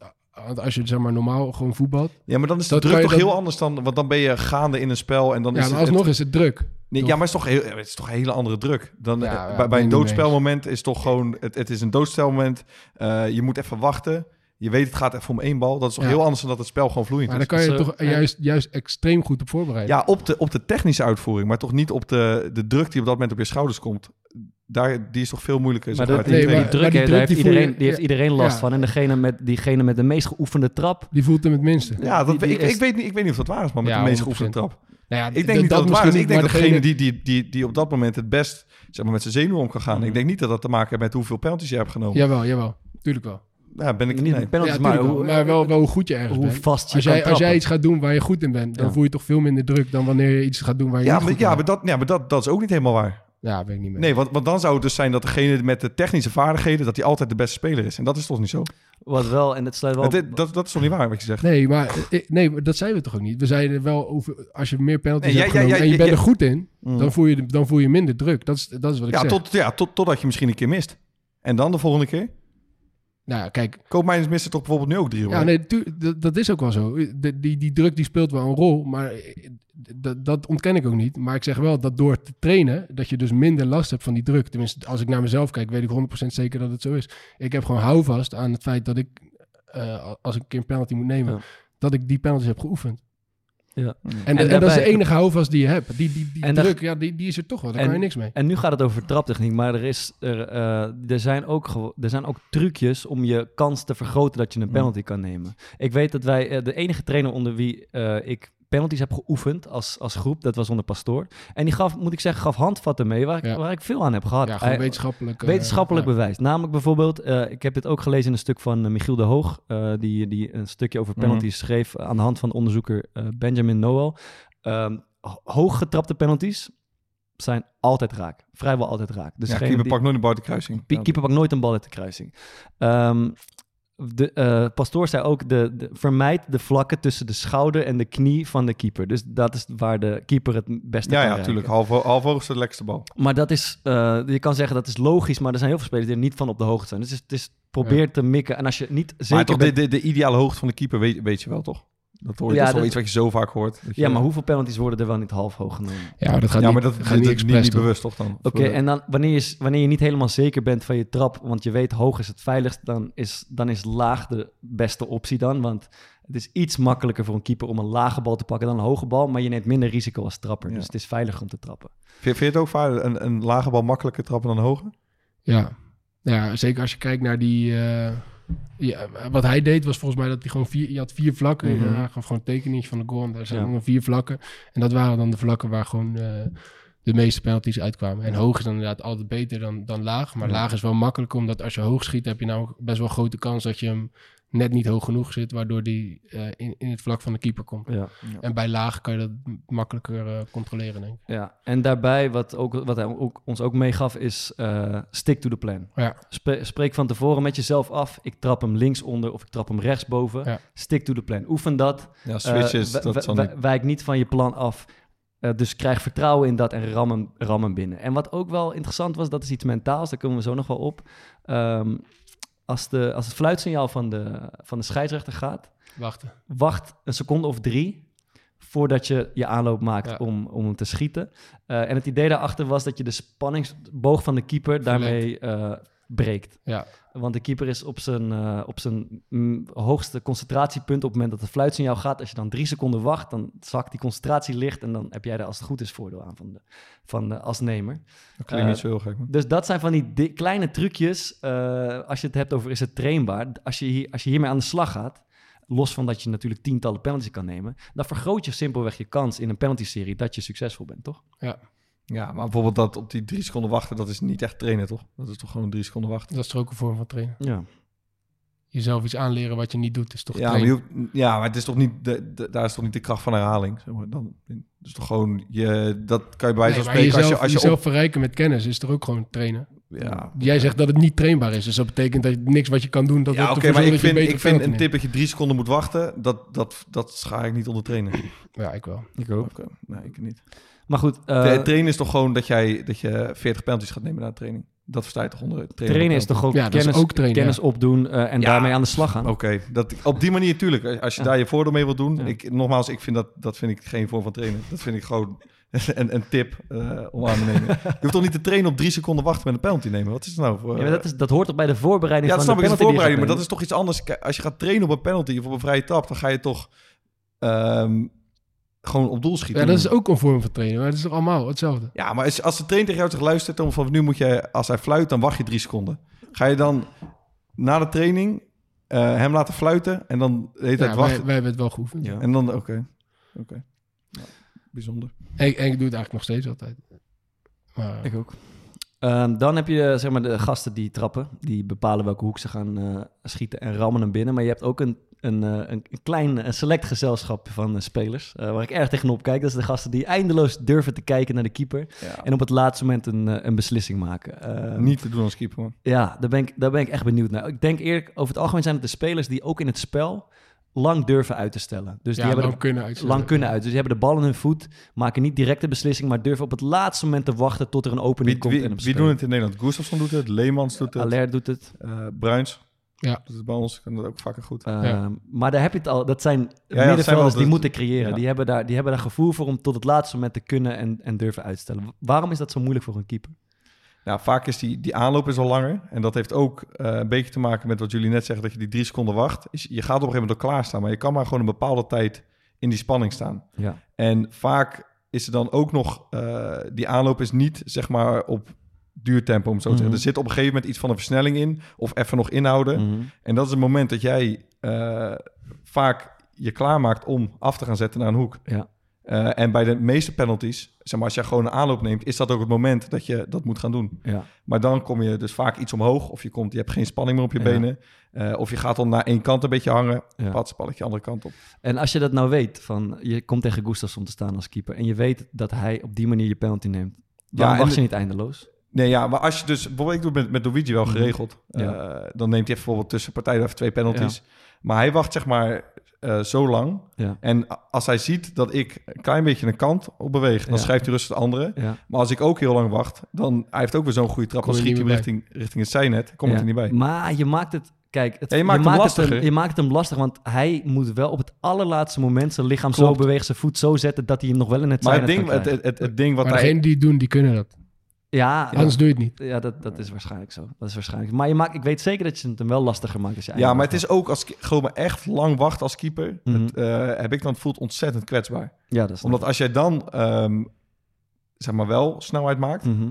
want als je zeg maar normaal gewoon voetbalt, Ja, maar dan is de druk toch dan- heel anders dan... Want dan ben je gaande in een spel en dan ja, is maar het... alsnog het- is het druk. nee, toch? ja, maar het is, toch heel, het is toch een hele andere druk. Dan, Ja, eh, ja, bij, een doodspelmoment is toch gewoon... Het, het is een doodspelmoment. Eh, je moet even wachten. Je weet het gaat even om één bal. Dat is toch Ja. heel anders dan dat het spel gewoon vloeiend Maar is. daar kan je toch juist, juist extreem goed op voorbereiden. Ja, op de, op de technische uitvoering, maar toch niet op de, de druk die op dat moment op je schouders komt. daar, die is toch veel moeilijker. Maar dat, die, druk, die daar heeft die iedereen, je- die heeft iedereen last ja. van. En degene met, diegene met de meest geoefende trap, Die voelt hem het minste. ja, dat, die- die ik, is- ik, weet niet, ik weet niet of dat waar is, maar met Ja, de meest 100%. geoefende trap. Nou ja, Ik denk niet dat, het waar is. Ik denk dat degene die, die, die, die op dat moment het best zeg maar, met zijn zenuwen om kan gaan. Mhm. Ik denk niet dat dat te maken heeft met hoeveel penalties je hebt genomen. Jawel, jawel. Tuurlijk wel. Ja, ben ik niet nee. penalties, ja, maar, hoe, wel. maar wel, wel hoe goed je ergens hoe bent. vast je Als kan jij, als jij iets gaat doen waar je goed in bent, dan Ja. voel je toch veel minder druk dan wanneer je iets gaat doen waar je Ja, niet maar, goed ja, in maar, bent. dat, ja, maar dat, dat is ook niet helemaal waar. Ja, weet ik niet meer. Nee, want, want dan zou het dus zijn dat degene met de technische vaardigheden... dat hij altijd de beste speler is. En dat is toch niet zo? Wat wel, en het sluit wel... Het- dat, dat is toch niet waar wat je zegt? Nee, maar eh, nee, maar dat zeiden we toch ook niet. We zeiden wel over als je meer penalties Nee, hebt genomen en je bent er goed in, Mm. dan, voel je, dan voel je minder druk. Dat is, dat is wat ik ja, zeg. tot, ja tot, totdat je misschien een keer mist. En dan de volgende keer? Nou ja, kijk, Koopmijners missen toch bijvoorbeeld nu ook drie? ja, nee, tu- dat, dat is ook wel zo. De, die, die druk die speelt wel een rol, maar eh, dat, dat ontken ik ook niet. Maar ik zeg wel dat door te trainen, dat je dus minder last hebt van die druk. Tenminste, als ik naar mezelf kijk, weet ik 100% zeker dat het zo is. Ik heb gewoon houvast aan het feit dat ik, eh, als ik een keer een penalty moet nemen, Ja. dat ik die penalties heb geoefend. Ja. En, En en, dat is de enige houvast die je hebt. Die, die, die druk, ja, die, die is er toch wel. Daar En- kan je niks mee. En nu gaat het over traptechniek, maar er, is, er, eh, er, zijn ook er zijn ook trucjes om je kans te vergroten dat je een Mm. penalty kan nemen. Ik weet dat wij, eh, de enige trainer onder wie eh, ik penalties heb geoefend als, als groep, dat was onder Pastoor. En die gaf, moet ik zeggen, gaf handvatten mee waar ik, waar ik veel aan heb gehad. Ja, gewoon wetenschappelijk. eh, Wetenschappelijk bewijs. Namelijk bijvoorbeeld, eh, ik heb dit ook gelezen in een stuk van eh, Michiel de Hoog, eh, die, die een stukje over Mhm. penalties schreef aan de hand van onderzoeker eh, Benjamin Noel. Ehm, ho- hoog getrapte penalties zijn altijd raak. Vrijwel altijd raak. Dus ja, keeper die- pakt nooit een bal uit de kruising. Keeper pakt nooit een bal uit de kruising. Ehm, de eh, pastoor zei ook: de, de, vermijd de vlakken tussen de schouder en de knie van de keeper. Dus dat is waar de keeper het beste Ja, kan ja, natuurlijk. Half, half hoog is de lekkerste bal. Maar dat is, eh, je kan zeggen dat is logisch, maar er zijn heel veel spelers die er niet van op de hoogte zijn. Dus het is, het is probeer te mikken. En als je niet zeker maar toch, bent- de, de, de ideale hoogte van de keeper weet, weet je wel, toch? Dat, hoor je, Ja, dat is wel dat- iets wat je zo vaak hoort. je- Ja, maar hoeveel penalties worden er wel niet half hoog genomen? Ja, maar dat gaat ja, niet, maar dat gaat niet niet, bewust, toch dan? Oké, en dan wanneer je, wanneer je niet helemaal zeker bent van je trap, want je weet hoog is het veiligst, dan is, dan is laag de beste optie dan. Want het is iets makkelijker voor een keeper om een lage bal te pakken dan een hoge bal, maar je neemt minder risico als trapper. Ja. Dus het is veiliger om te trappen. Vind, vind je het ook vaak een, een lage bal makkelijker trappen dan een hoge? Ja. ja, zeker als je kijkt naar die... eh, ja, wat hij deed was volgens mij dat hij gewoon vier... Je had vier vlakken. Mhm. Hij gaf gewoon een tekeningetje van de goal. En daar zijn Ja. gewoon vier vlakken. En dat waren dan de vlakken waar gewoon eh, de meeste penalties uitkwamen. En hoog is dan inderdaad altijd beter dan, dan laag. Maar Ja. laag is wel makkelijker, omdat als je hoog schiet... heb je nou best wel grote kans dat je hem net niet hoog genoeg zit... waardoor die eh, in, in het vlak van de keeper komt. Ja. En bij laag kan je dat makkelijker eh, controleren, denk ik. Ja, en daarbij, wat, ook, wat hij ook, ons ook meegaf, is eh, stick to the plan. Ja. Spreek van tevoren met jezelf af. Ik trap hem links onder of ik trap hem rechts boven. Ja. Stick to the plan. Oefen dat. Ja, switches, dat. Wijk niet van je plan af. Eh, dus krijg vertrouwen in dat en ram hem, ram hem binnen. En wat ook wel interessant was, dat is iets mentaals, daar komen we zo nog wel op. Ehm, als, de, als het fluitsignaal van de, van de scheidsrechter gaat, Wachten. wacht een seconde of drie voordat je je aanloop maakt Ja. om, om hem te schieten. Eh, en het idee daarachter was dat je de spanningsboog van de keeper daarmee eh, breekt. Ja. Want de keeper is op zijn, eh, op zijn mm, hoogste concentratiepunt op het moment dat het fluitsignaal gaat. Als je dan drie seconden wacht, dan zakt die concentratie licht en dan heb jij er als het goed is voordeel aan van de, van de, als nemer. Dat klinkt eh, niet zo heel gek, man. Dus dat zijn van die di- kleine trucjes. eh, als je het hebt over is het trainbaar. Als je, hier, als je hiermee aan de slag gaat, los van dat je natuurlijk tientallen penalties kan nemen, dan vergroot je simpelweg je kans in een penalty-serie dat je succesvol bent, toch? Ja, maar bijvoorbeeld dat op die drie seconden wachten, dat is niet echt trainen, toch? Dat is toch gewoon drie seconden wachten? Dat is toch ook een vorm van trainen. Ja. Jezelf iets aanleren wat je niet doet, is toch Ja, maar, je ja, maar het is toch niet de, de- daar is toch niet de kracht van herhaling. Zeg maar. Dan, dus toch gewoon, je, dat kan je bij wijze Nee, van maar spreken jezelf, als je, als je jezelf op... verrijken met kennis is toch ook gewoon trainen. Ja, Jij zegt dat het niet trainbaar is, dus dat betekent dat je niks wat je kan doen, dat ja het oké, maar ik dat je vind, ik vind een tip dat je drie seconden moet wachten, dat, dat, dat ga ik niet onder trainen. Ja, ik wel. Ik ook. Oké, nee, ik niet. Maar goed, eh, De- trainen is toch gewoon dat, jij, dat je 40 penalties gaat nemen na de training? Dat versta je toch onder trainen? trainen is toch ook Ja, dat is kennis, ook trainen, kennis ja. opdoen eh, en Ja. daarmee aan de slag gaan. Oké, dat op die manier natuurlijk. Als je Ja. daar je voordeel mee wilt doen. Ja. Ik, nogmaals, ik vind dat, dat vind ik geen vorm van trainen. Dat vind ik gewoon een, een tip eh, om aan te nemen. Je hoeft toch niet te trainen op drie seconden wachten met een penalty nemen? Wat is het nou voor... Ja, maar dat, is, dat hoort toch bij de voorbereiding ja, dat van snap de ik, je voorbereiding. Maar dat is toch iets anders. Als je gaat trainen op een penalty of op een vrije trap, dan ga je toch... ehm, gewoon op doel schieten. Ja, dat is ook een vorm van trainen, maar het is toch allemaal hetzelfde? Ja, maar als, als de trainer tegen jou zegt, luistert dan van nu moet je, als hij fluit, dan wacht je drie seconden. Ga je dan na de training eh, hem laten fluiten en dan de hele tijd Ja, wij, wachten? wij hebben het wel geoefend. Ja. En dan, oké, oké. Nou, bijzonder. En, en ik doe het eigenlijk nog steeds altijd. Maar, Ik ook. Ehm, dan heb je zeg maar de gasten die trappen. Die bepalen welke hoek ze gaan eh, schieten en rammen hem binnen. Maar je hebt ook een, een, eh, een, een klein een select gezelschap van eh, spelers. eh, waar ik erg tegenop kijk. Dat zijn de gasten die eindeloos durven te kijken naar de keeper. Ja. En op het laatste moment een, eh, een beslissing maken. Ehm, Niet te doen als keeper, man. Ja, daar ben, ik, daar ben ik echt benieuwd naar. Ik denk eerlijk, over het algemeen zijn het de spelers die ook in het spel lang durven uit te stellen. Dus die hebben lang de- kunnen lang kunnen uit. Dus die hebben de bal in hun voet, maken niet direct de beslissing, maar durven op het laatste moment te wachten tot er een opening Wie, komt. wie, en wie doen het in Nederland? Gustafsson doet het, Leemans doet het, Alert doet het. eh, Bruins Ja. het bij ons, kan dat ook vaker goed. Ehm, Ja. Maar daar heb je het al. Dat zijn ja, dat zijn middenvelders wel die moeten creëren. ja. Die, hebben daar, die hebben daar gevoel voor om tot het laatste moment te kunnen en, en durven uitstellen. Waarom is dat zo moeilijk voor een keeper? Ja, vaak is die, die aanloop is al langer. En dat heeft ook eh, een beetje te maken met wat jullie net zeggen, dat je die drie seconden wacht. Is, je gaat op een gegeven moment ook klaarstaan, maar je kan maar gewoon een bepaalde tijd in die spanning staan. Ja. En vaak is er dan ook nog, eh, die aanloop is niet zeg maar op duurtempo, om het zo te Mhm. zeggen. Er zit op een gegeven moment iets van een versnelling in, of even nog inhouden. Mhm. En dat is het moment dat jij eh, vaak je klaarmaakt om af te gaan zetten naar een hoek. Ja. Eh, en bij de meeste penalties, zeg maar, als je gewoon een aanloop neemt, is dat ook het moment dat je dat moet gaan doen. Ja. Maar dan kom je dus vaak iets omhoog, of je, komt, je hebt geen spanning meer op je Ja. benen, eh, of je gaat dan naar één kant een beetje hangen, Ja. balletje andere kant op. En als je dat nou weet, van je komt tegen Gustafsson te staan als keeper en je weet dat hij op die manier je penalty neemt, dan Ja, wacht de- je niet eindeloos. Nee, ja, maar als je dus, bijvoorbeeld ik doe het met, met Luigi wel Mhm. geregeld, Ja. Eh, dan neemt hij bijvoorbeeld tussen partijen even twee penalties. Maar hij wacht zeg maar eh, zo lang. Ja. En als hij ziet dat ik een klein beetje een kant op beweeg, dan Ja. schrijft hij rustig de andere. Ja. Maar als ik ook heel lang wacht, dan hij heeft ook weer zo'n goede trap. Dan je schiet hij hem richting, richting het zijnet. Komt Ja. er niet bij. Maar je maakt het, kijk, het, Ja, je maakt hem het lastiger. je maakt hem lastig, want hij moet wel op het allerlaatste moment zijn lichaam Klopt. zo bewegen, zijn voet zo zetten dat hij hem nog wel in het Maar het ding, het, het, het, het ding wat maar hij... degenen die het doen, die kunnen dat. Ja, ja. Anders doe je het niet. Ja, dat, dat is waarschijnlijk zo. Dat is waarschijnlijk. Maar je maakt, ik weet zeker dat je het hem wel lastiger maakt als je Ja, maar het is ook als ik gewoon maar echt lang wacht als keeper, Mhm. het, eh, heb ik dan het voelt ontzettend kwetsbaar. Ja, dat is Omdat als jij dan ehm, zeg maar wel snelheid maakt, Mhm.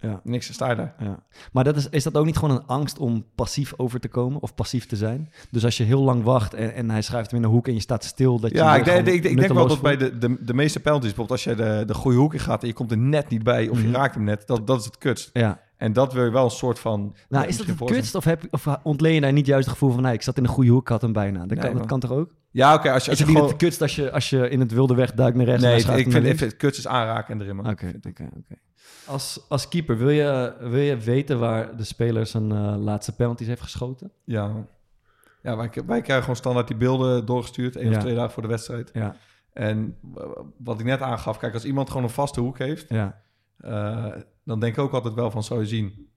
Ja, niks sta je daar. ja. Maar dat is, is dat ook niet gewoon een angst om passief over te komen of passief te zijn? Dus als je heel lang wacht en, en hij schrijft hem in een hoek en je staat stil, dat je Ja, ik denk, ik, ik denk wel dat bij de, de, de meeste penalties, bijvoorbeeld als je de, de goede hoek in gaat en je komt er net niet bij of je Mhm. raakt hem net, dat, dat is het kutst. Ja. En dat wil je wel een soort van... Nou, ja, is dat het kutst of, heb, je- of ontleen je daar niet juist het gevoel van... nee, ik zat in een goede hoek, had hem bijna. Dat, Nee, kan, dat kan toch ook? Ja, oké, als je, Is als je niet het kutst als je, als je in het wilde weg duikt naar rechts Nee, ik, vind het kutst is aanraken en erin. Oké, oké, oké. Als, als keeper, wil je, wil je weten waar de speler zijn eh, laatste penalties heeft geschoten? Ja, ja wij, wij krijgen gewoon standaard die beelden doorgestuurd, één Ja. of twee dagen voor de wedstrijd. Ja, En wat ik net aangaf, kijk, als iemand gewoon een vaste hoek heeft, ja, eh, dan denk ik ook altijd wel van, zou je zien,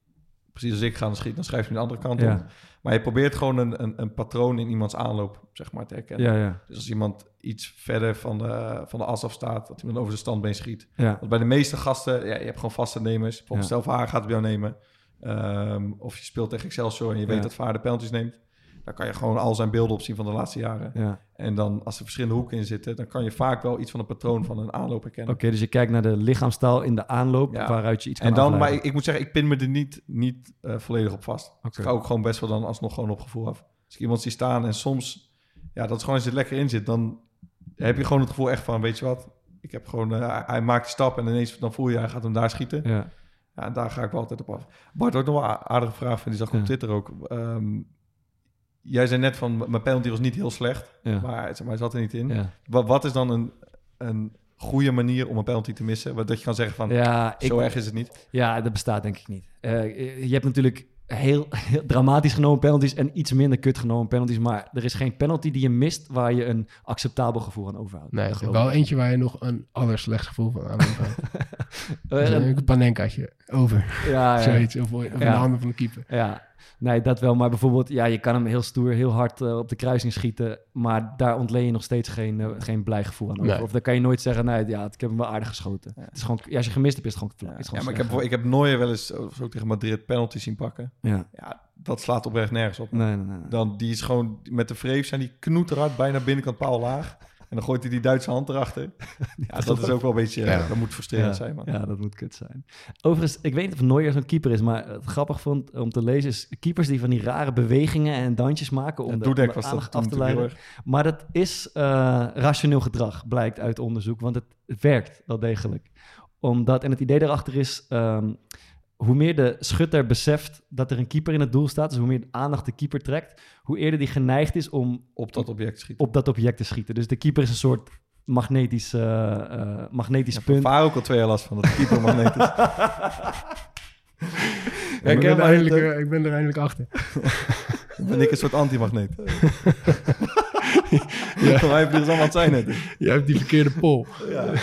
precies als ik ga schieten, dan schrijf je de andere kant op. ja, Maar je probeert gewoon een, een, een patroon in iemands aanloop, zeg maar, te herkennen. ja, ja, Dus als iemand iets verder van de, van de as af staat, dat hij dan over zijn standbeen schiet. ja. Want bij de meeste gasten, ja, je hebt gewoon vaste nemers. Bijvoorbeeld stel Haar gaat bij jou nemen. Ehm, of je speelt tegen Excelsior en je weet dat Van Haar de penalties neemt. Dan kan je gewoon al zijn beelden opzien van de laatste jaren. ja. En dan als er verschillende hoeken in zitten, dan kan je vaak wel iets van een patroon van een aanloop herkennen. Oké, dus je kijkt naar de lichaamstaal in de aanloop, Ja. waaruit je iets kan En dan, maar ik, ik moet zeggen, ik pin me er niet, niet eh, volledig op vast. Dus ik ga ook gewoon best wel dan alsnog gewoon op gevoel af. Als ik iemand zie staan en soms, ja, dat is gewoon als er lekker in zit, dan heb je gewoon het gevoel echt van, weet je wat, ik heb gewoon, eh, hij- maakt die stap en ineens dan voel je, hij gaat hem daar schieten. Ja, Ja, en daar ga ik wel altijd op af. Bart, ook nog wel een aardige vraag van, die zag ik Ja. op Twitter ook. Ehm, jij zei net van, mijn penalty was niet heel slecht, ja, maar, zeg maar hij zat er niet in. ja. Wat, wat is dan een, een goede manier om een penalty te missen? Wat, dat je kan zeggen van, Ja, ik, zo erg is het niet. ja, dat bestaat denk ik niet. Eh, je hebt natuurlijk heel, heel dramatisch genomen penalties en iets minder kut genomen penalties, maar er is geen penalty die je mist waar je een acceptabel gevoel aan overhoudt. Nee, er wel eentje waar je nog een allerslechtst gevoel van aan. Eh, een panenkaatje over, ja, ja. zoiets. Of, of in de handen van de keeper. Ja, nee, dat wel. Maar bijvoorbeeld, ja, je kan hem heel stoer, heel hard eh, op de kruising schieten. Maar daar ontleen je nog steeds geen, eh, geen blij gevoel aan over. Nee. Of dan kan je nooit zeggen, nee, ja, ik heb hem wel aardig geschoten. Het is gewoon, ja, als je gemist hebt, is het gewoon, is het Ja, gewoon maar ik heb, ik heb Neuer wel eens eh, zo tegen Madrid penalty zien pakken. Ja, Ja, dat slaat oprecht nergens op. nee, nee, nee. nee. Dan, die is gewoon met de vreef zijn die knoeterhard, bijna binnenkant paal laag. En dan gooit hij die Duitse hand erachter. ja, dat is ook wel een beetje... Ja. Dat moet frustrerend ja, zijn, man. Ja, dat moet kut zijn. Overigens, ik weet niet of Neuer zo'n keeper is, maar het grappig vond om te lezen is keepers die van die rare bewegingen en dansjes maken om de, om de aandacht af te leiden. Maar dat is eh, rationeel gedrag, blijkt uit onderzoek, want het, het werkt wel degelijk. Omdat, en het idee daarachter is, ehm, hoe meer de schutter beseft dat er een keeper in het doel staat, dus hoe meer aandacht de keeper trekt, hoe eerder die geneigd is om Op dat object schieten. op dat object te schieten. Dus de keeper is een soort magnetisch, eh, eh, magnetisch Ja, punt. Vaar ook al twee jaar last van, dat de keeper magnetisch. ik, ben er eindelijk, eh, ik ben er eindelijk achter. Ben ik een soort antimagneet. ja. Allemaal het zijn net. Jij hebt die verkeerde pol. Ja.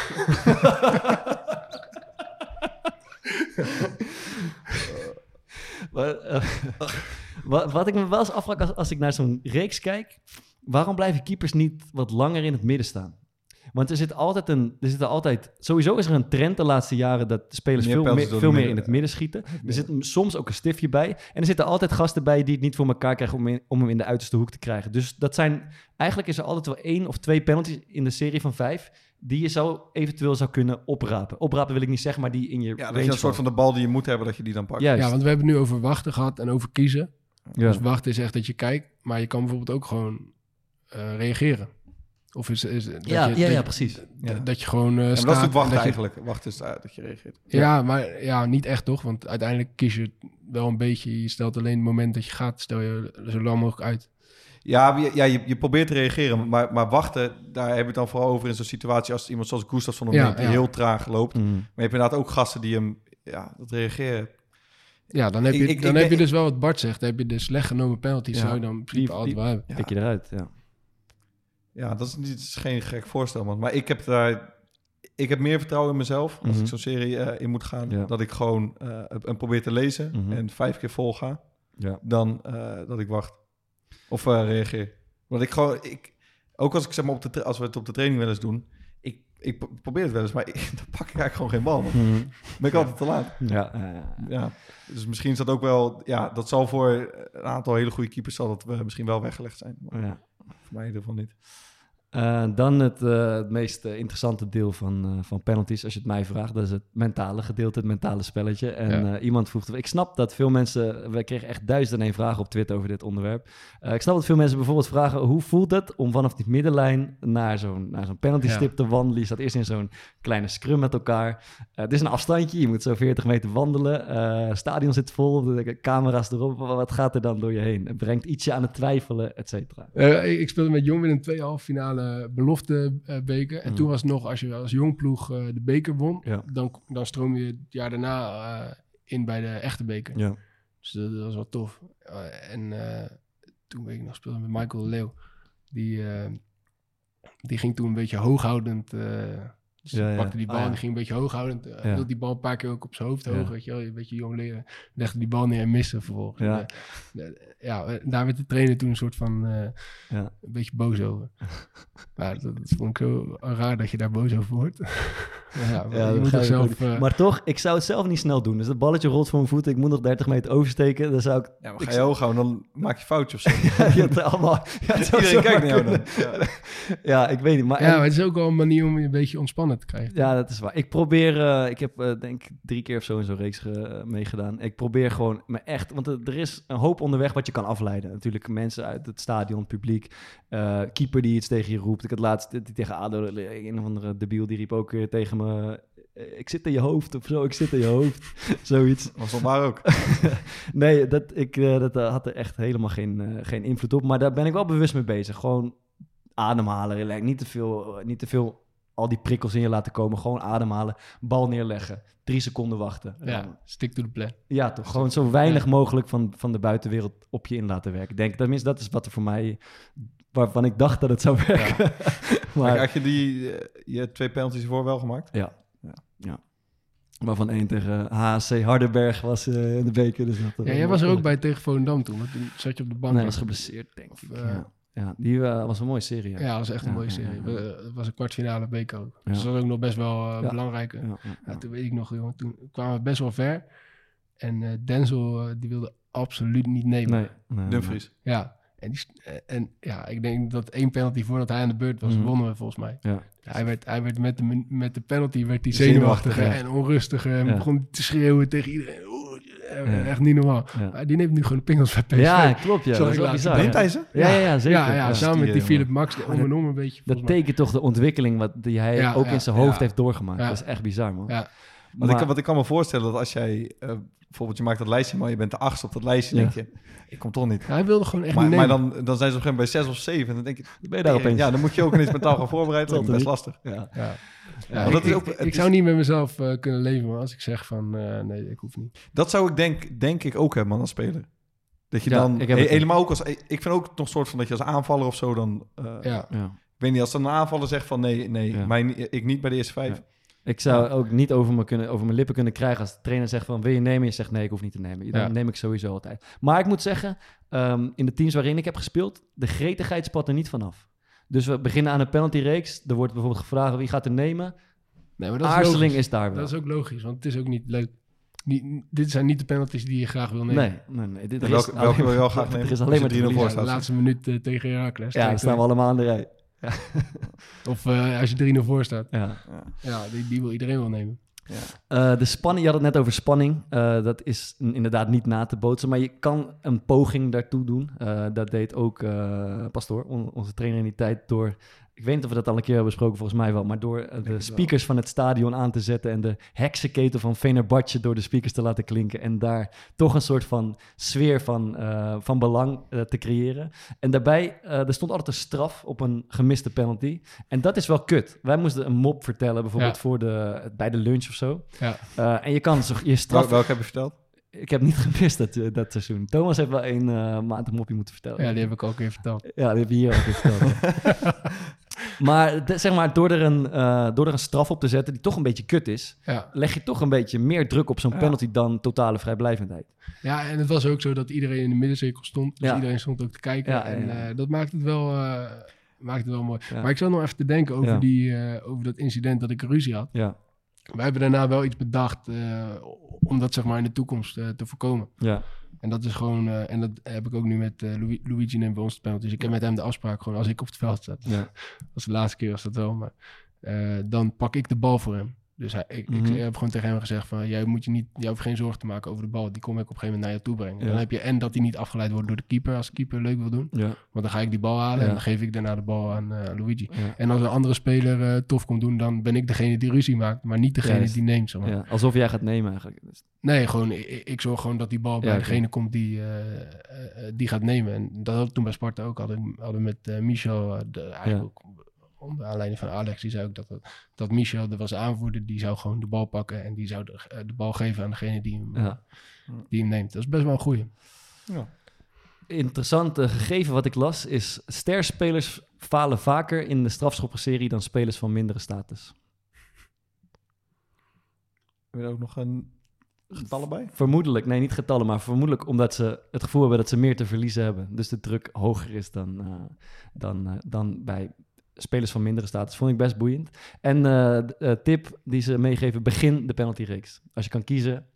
Maar, eh, wat, wat ik me wel eens afvraag als, als ik naar zo'n reeks kijk, waarom blijven keepers niet wat langer in het midden staan? Want er zit altijd een, er zit er altijd, sowieso is er een trend de laatste jaren dat spelers Meer veel, meer, veel meer in het midden schieten. Er zit soms ook een stiftje bij. En er zitten altijd gasten bij die het niet voor elkaar krijgen om, in- om hem in de uiterste hoek te krijgen. Dus dat zijn, eigenlijk is er altijd wel één of twee penalties in de serie van vijf die je zou eventueel zou kunnen oprapen. Oprapen wil ik niet zeggen, maar die in je Ja, dat je een soort van de bal die je moet hebben, dat je die dan pakt. Juist. Ja, want we hebben het nu over wachten gehad en over kiezen. Ja. Dus wachten is echt dat je kijkt, maar je kan bijvoorbeeld ook gewoon eh, reageren. Of is, is dat Ja, je, ja, dat, ja, precies. Ja. dat je gewoon eh En staat. dat is en wachten dat je- eigenlijk. Wachten is uh, dat je reageert. Ja, maar ja, niet echt toch? Want uiteindelijk kies je wel een beetje. Je stelt alleen het moment dat je gaat, stel je zo lang mogelijk uit. Ja, ja je, je probeert te reageren, maar, maar wachten, daar heb je het dan vooral over in zo'n situatie als iemand zoals Gustav van der Ja, die ja. heel traag loopt. Mm. Maar je hebt inderdaad ook gasten die hem, ja, dat reageren. Ja, dan heb je, Ik- ik- dan ik heb je dus wel wat Bart zegt. Dan heb je de slecht genomen penalties. Ja. Zou je dan in principe Die- altijd wel hebben. Ja. Tik je eruit, ja. Ja, dat is, niet, dat is geen gek voorstel, man. Maar ik heb daar, ik heb meer vertrouwen in mezelf als Mhm. ik zo'n serie eh, in moet gaan, Ja. dat ik gewoon eh en probeer te lezen Mhm. en vijf keer vol ga, Ja. dan eh, dat ik wacht of eh, reageer. Want ik gewoon, ik, ook als ik zeg maar op de, als we het op de training wel eens doen, ik, ik pro- probeer het wel eens, maar ik, dan pak ik eigenlijk gewoon geen bal. Man. Dan ben ik altijd te laat. Ja, ja, dus misschien is dat ook wel, ja, dat zal voor een aantal hele goede keepers zal dat eh, misschien wel weggelegd zijn. Maar ja. voor mij in ieder geval niet. Eh, dan het, eh, het meest eh, interessante deel van, van penalties, als je het mij vraagt. Dat is het mentale gedeelte, het mentale spelletje. En Ja. iemand vroeg... Ik snap dat veel mensen... We kregen echt duizend en één vragen op Twitter over dit onderwerp. Ik snap dat veel mensen bijvoorbeeld vragen... Hoe voelt het om vanaf die middenlijn naar zo'n, naar zo'n penalty stip te wandelen? Je staat eerst in zo'n kleine scrum met elkaar. Het is een afstandje, je moet zo 40 meter wandelen. Stadion zit vol, de camera's erop. Wat gaat er dan door je heen? Het brengt ietsje aan het twijfelen, et cetera. Ik speelde met Jong in een twee halve finale belofte beker. En Mhm. toen was het nog, als je als jong ploeg eh, de beker won, Ja. dan, dan stroom je het jaar daarna eh, in bij de echte beker. Ja. Dus dat, dat was wel tof. Eh, en toen weet ik nog speelde met Michael Leeuw. Die, die ging toen een beetje hooghoudend. Eh dus Ja, pakte die bal Ah, en ging een beetje hooghoudend. Uh, Ja. wilde die bal een paar keer ook op zijn hoofd Ja. hoog, weet je wel. Een beetje jong leren. Legde die bal neer en miste vervolgens. Ja. Eh, eh, ja, eh, daar werd de trainer toen een soort van... eh, Ja. een beetje boos over. maar dat, dat vond ik zo raar dat je daar boos over wordt. Maar ja, maar Ja, je dat moet zelf... eh, Maar toch, ik zou het zelf niet snel doen. Dus dat balletje rolt voor mijn voeten. Ik moet nog 30 meter oversteken. Dan zou ik... Ja, maar ga je hoog houden, dan maak je foutjes of zo. Ja, je hebt er allemaal... Ja, het Iedereen kijkt naar jou dan. Ja, ik weet niet. Maar, ja, maar het is ook wel een manier om je een beetje ontspannen ja, dat is waar. Ik probeer... eh, ik heb eh, denk ik drie keer of zo in zo'n reeks ge- meegedaan. Ik probeer gewoon me echt... Want er er is een hoop onderweg wat je kan afleiden. Natuurlijk mensen uit het stadion, publiek. eh, keeper die iets tegen je roept. Ik had laatst die tegen ADO... Een of andere debiel die riep ook weer tegen me... eh, Ik zit in je hoofd of zo. Ik zit in je hoofd. Zoiets. Was dat waar ook. nee, dat, ik, eh, dat eh, had er echt helemaal geen, eh, geen invloed op. Maar daar ben ik wel bewust mee bezig. Gewoon ademhalen, relax. Niet te veel, eh, niet te veel al die prikkels in je laten komen. Gewoon ademhalen, bal neerleggen, drie seconden wachten. En Ja, dan- stick to the plan. ja toch. Gewoon zo weinig mogelijk van, van de buitenwereld op je in laten werken. Denk, tenminste, dat is wat er voor mij... Waarvan ik dacht dat het zou werken. Maar maar, had je die, eh, je twee penalties ervoor wel gemaakt? ja, ja, ja. Waarvan één tegen HC Hardenberg was eh, in de beker. Dus dat, Ja, jij was er ook bij tegen Volendam toen, want toen zat je op de bank. Nee, hij was geblesseerd, denk Of, ik. eh, ja. Ja, die eh, was een mooie serie. Ja, Ja. dat was echt een Ja, mooie ja, serie. ja. Het was een kwartfinale beker ook. Ja. Dus dat was ook nog best wel Ja. belangrijk. Ja, Ja, ja, ja. toen weet ik nog, jongen, toen kwamen we best wel ver. En eh, Denzel, die wilde absoluut niet nemen. Nee, nee, Dumfries. Ja, En, die, en ja, ik denk dat één penalty voordat hij aan de beurt was, Mhm. wonnen we volgens mij. Ja. Hij werd, hij werd met, de, met de penalty werd hij Zenuwachtig, zenuwachtiger ja. en onrustiger. En Ja. begon te schreeuwen tegen iedereen. Eh, Ja. Echt niet normaal. Die neemt nu gewoon de pingels bij PSV. Ja, klopt. Ja. Dat ik is wel laatst. bizar. Neemt ja. hij ze? Ja, ja, ja, zeker. Ja, ja, Ja. samen met die Philip Max, om en om een beetje. Dat tekent toch de ontwikkeling wat die hij Ja, ook ja, in zijn hoofd ja. heeft doorgemaakt. Ja. Dat is echt bizar, man. Ja. Want ik, ik kan me voorstellen dat als jij... eh, bijvoorbeeld, je maakt dat lijstje, maar je bent de achtste op dat lijstje, Ja. denk je... Ik kom toch niet. Hij wilde gewoon echt Maar, niet maar dan, dan zijn ze op een gegeven moment bij zes of zeven. En dan denk je, ben je daar opeens? ja, dan moet je ook ineens mentaal gaan voorbereiden. Dat is best lastig. Ja. Ja. Ja, Ja, want ik, dat is ook- ik, is- zou niet met mezelf eh, kunnen leven, maar als ik zeg van eh, nee, ik hoef niet. Dat zou ik denk, denk ik ook hebben, man, als speler. Dat je Ja, dan, ik heb he- het- helemaal ook als, ik vind ook nog een soort van dat je als aanvaller of zo dan, eh, Ja. Ja. ik weet niet, als dan een aanvaller zegt van nee, nee, Ja. mij, ni- ik niet bij de eerste vijf. Ik zou ook niet over, me kunnen, over mijn lippen kunnen krijgen als de trainer zegt van wil je nemen? Je zegt nee, ik hoef niet te nemen. Dan Ja. neem ik sowieso altijd. Maar ik moet zeggen, ehm, in de teams waarin ik heb gespeeld, de gretigheid spat er niet vanaf. Dus we beginnen aan een penaltyreeks. Er wordt bijvoorbeeld gevraagd wie gaat er nemen. Nee, maar dat is Aarzeling logisch. is daar wel. Dat is ook logisch, want het is ook niet leuk. Niet, dit zijn niet de penalties die je graag wil nemen. Nee, nee, nee. Dit, welke- is welke alleen wil je wel maar- graag nemen? Er is alleen maar te 3-0 voor verliezen. Ja, de laatste minuut eh, tegen Heracles. Ja, dan staan we allemaal aan de rij. Of eh, als je 3-0 voor staat. Ja. Ja, die, die wil iedereen wel nemen. Eh, de spanning, je had het net over spanning. Eh, dat is inderdaad niet na te bootsen, maar je kan een poging daartoe doen. Eh, dat deed ook eh Pastoor, on- onze trainer in die tijd, door... Ik weet niet of we dat al een keer hebben besproken, volgens mij wel. Maar door eh, de speakers van het stadion aan te zetten... en de heksenketel van Venerbatje door de speakers te laten klinken... en daar toch een soort van sfeer van, eh, van belang eh, te creëren. En daarbij, eh, er stond altijd een straf op een gemiste penalty. En dat is wel kut. Wij moesten een mop vertellen, bijvoorbeeld Ja. voor de, bij de lunch of zo. Ja. Eh, en je kan zo, je Wel, straf... welke heb je verteld? Ik heb niet gemist dat, dat seizoen. Thomas heeft wel één eh, maand een mopje moeten vertellen. Ja, die heb ik ook even verteld. Ja, die heb je hier ook weer verteld. maar de- zeg maar, door er, een, eh, door er een straf op te zetten die toch een beetje kut is... Ja. leg je toch een beetje meer druk op zo'n Ja. penalty dan totale vrijblijvendheid. ja, en het was ook zo dat iedereen in de middencirkel stond. Dus Ja. iedereen stond ook te kijken. En eh, dat maakt het wel, eh, maakt het wel mooi. Maar ik zat nog even te denken over, die, over dat incident dat ik ruzie had. Ja, Wij hebben daarna wel iets bedacht om dat zeg maar in de toekomst te voorkomen. ja, En dat is gewoon, eh, en dat heb ik ook nu met eh, Lu- Luigi neemt bij ons de. Dus ik heb met hem de afspraak gewoon als ik op het veld sta. ja. Dat was de laatste keer was dat wel, maar eh, dan pak ik de bal voor hem. Dus hij, ik, Mhm. ik heb gewoon tegen hem gezegd van, jij moet je niet, jij hoeft geen zorgen te maken over de bal. Die kom ik op een gegeven moment naar je toe brengen. Ja. Dan heb je en dat hij niet afgeleid wordt door de keeper, als de keeper leuk wil doen. ja, Want dan ga ik die bal halen Ja. en dan geef ik daarna de bal aan eh, Luigi. En als een andere speler eh, tof komt doen, dan ben ik degene die ruzie maakt, maar niet degene Juist. die neemt. Zeg maar. Alsof jij gaat nemen eigenlijk. Dus- Nee, gewoon, ik, ik zorg gewoon dat die bal bij oké. degene komt die, eh, die gaat nemen. En dat hadden we toen bij Sparta ook. Hadden, hadden met Michel, de, eigenlijk onder aanleiding van Alex, die zei ook dat, dat Michel, dat was de aanvoerder, die zou gewoon de bal pakken en die zou de, eh, de bal geven aan degene die hem, Ja. die hem neemt. Dat is best wel een goeie. Interessant eh, gegeven wat ik las is... sterspelers falen vaker in de strafschoppenserie... dan spelers van mindere status. Heb je er ook nog een getallen bij? Vermoedelijk, nee, niet getallen, maar vermoedelijk omdat ze het gevoel hebben dat ze meer te verliezen hebben. Dus de druk hoger is dan, eh, dan, eh, dan bij spelers van mindere status. Vond ik best boeiend. En eh, eh, tip die ze meegeven, begin de penaltyreeks. Als je kan kiezen,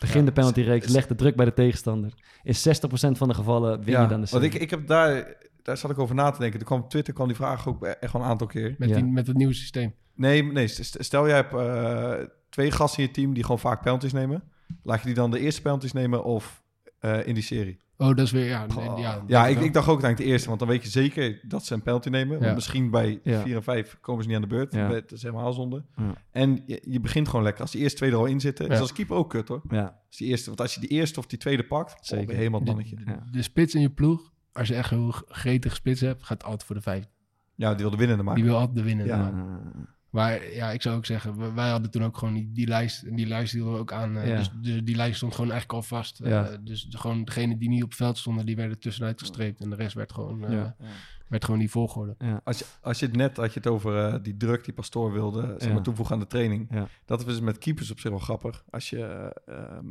begin Ja, de penaltyreeks, leg de druk bij de tegenstander. In 60% van de gevallen win je dan de want serie. ik, ik heb daar, daar zat ik over na te denken. Er kwam op Twitter kwam die vraag ook echt wel een aantal keer. Met, Ja. die, met het nieuwe systeem. Nee, nee st- stel jij hebt eh, twee gasten in je team die gewoon vaak penalties nemen. Laat je die dan de eerste penalties nemen of eh, in die serie? Oh, dat is weer, ja. nee, ja, Ja, ik, ik dacht ook uiteindelijk de eerste, want dan weet je zeker dat ze een penalty nemen. Want misschien bij Ja. 4 en 5 komen ze niet aan de beurt. Ja. Dat is helemaal zonde. En je, je begint gewoon lekker. Als die eerste twee er al in zitten, is als keeper ook kut hoor. Ja, Als die eerste, want als je die eerste of die tweede pakt, Zeker. zeker. helemaal het de, mannetje. De spits in je ploeg, als je echt een heel gretig spits hebt, gaat altijd voor de vijf. Ja, die wilde winnende maken. Die wil altijd de winnen. Ja. Maar ja, ik zou ook zeggen, wij hadden toen ook gewoon die, die lijst. En die lijst hielden we ook aan. eh, Ja. Dus de, die lijst stond gewoon eigenlijk al vast. Eh, Ja. dus de, gewoon degene die niet op het veld stonden, die werden tussenuit gestreept. En de rest werd gewoon, eh, Ja. werd gewoon die volgorde. ja. Als je, als je het net had je het over die druk die Pastoor wilde zeg Ja. maar, toevoegen aan de training. Ja. Dat is dus met keepers op zich wel grappig. Als je eh, ehm,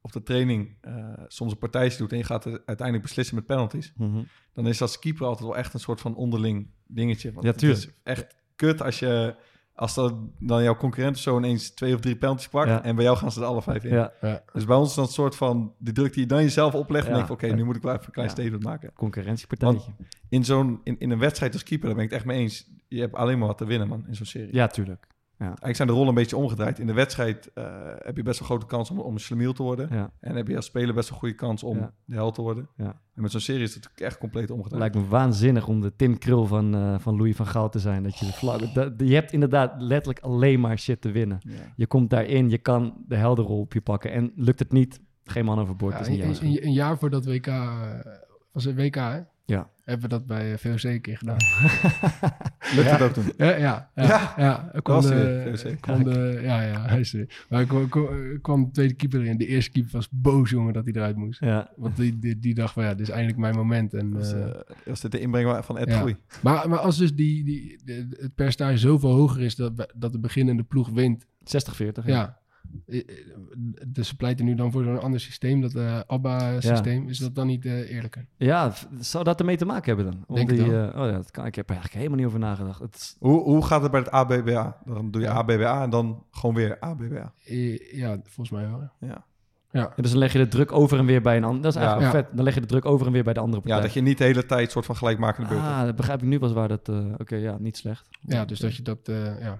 op de training eh, soms een partijtje doet en je gaat het uiteindelijk beslissen met penalties, Mhm. dan is als keeper altijd wel echt een soort van onderling dingetje. Want Ja, het tuurlijk. is echt kut als je als dat dan jouw concurrent zo ineens twee of drie penalties pakt... Ja. en bij jou gaan ze er alle vijf in. Ja, Ja. Dus bij ons is dat een soort van de druk die je dan jezelf oplegt... en denk je, oké, nu moet ik wel even een klein Ja. statement maken. concurrentiepartijtje. In, zo'n, in, in een wedstrijd als keeper, daar ben ik het echt mee eens. Je hebt alleen maar wat te winnen, man, in zo'n serie. Ja, tuurlijk. Eigenlijk zijn de rollen een beetje omgedraaid. In de wedstrijd eh, heb je best wel grote kans om, om een slemiel te worden. Ja. En heb je als speler best wel goede kans om Ja. de held te worden. Ja. En met zo'n serie is het echt compleet Het omgedraaid. lijkt me waanzinnig om de Tim Krul van, eh, van Louis van Gaal te zijn. Dat je, de vlag, dat- je hebt inderdaad letterlijk alleen maar shit te winnen. Ja. Je komt daarin, je kan de helderrol op je pakken. En lukt het niet, geen man overboord. Ja, is niet een, een- een jaar voor dat WK, eh, was het WK hè? Ja. Hebben we dat bij eh, VOC een keer gedaan. Lukt het ook toen? Ja, ja, ja. Ja. ja. Kwam de- kwam ja, ja, hij is er. Maar kwam, de tweede keeper erin. De eerste keeper was boos, jongen, dat hij eruit moest. Ja, Want die, die, die dacht van, ja, dit is eindelijk mijn moment. En, Was, eh, eh, was dit de inbreng van Ed Ja. Groei? maar, maar als dus die, die, de- het percentage zoveel hoger is dat, we- dat de beginnende ploeg wint, 60-40. ja. Dus ze pleiten nu dan voor zo'n ander systeem, dat eh, ABBA-systeem. Is dat dan niet eh, eerlijker? Ja, zou dat ermee te maken hebben dan? Om Denk die, eh, oh ja, dat kan, ik heb er eigenlijk helemaal niet over nagedacht. Het is- Hoe, hoe gaat het bij het ABBA? Dan doe je Ja. ABBA en dan gewoon weer ABBA. Ja, volgens mij wel. Ja. Ja. ja, dus dan leg je de druk over en weer bij een ander. Dat is Ja. eigenlijk Ja. vet. Dan leg je de druk over en weer bij de andere ja, partij. dat je niet de hele tijd soort van gelijkmakende beurt hebt. ah, dat begrijp ik nu pas waar dat... eh, Oké, ja, niet slecht. Ja, dus dat je dat, eh, ja.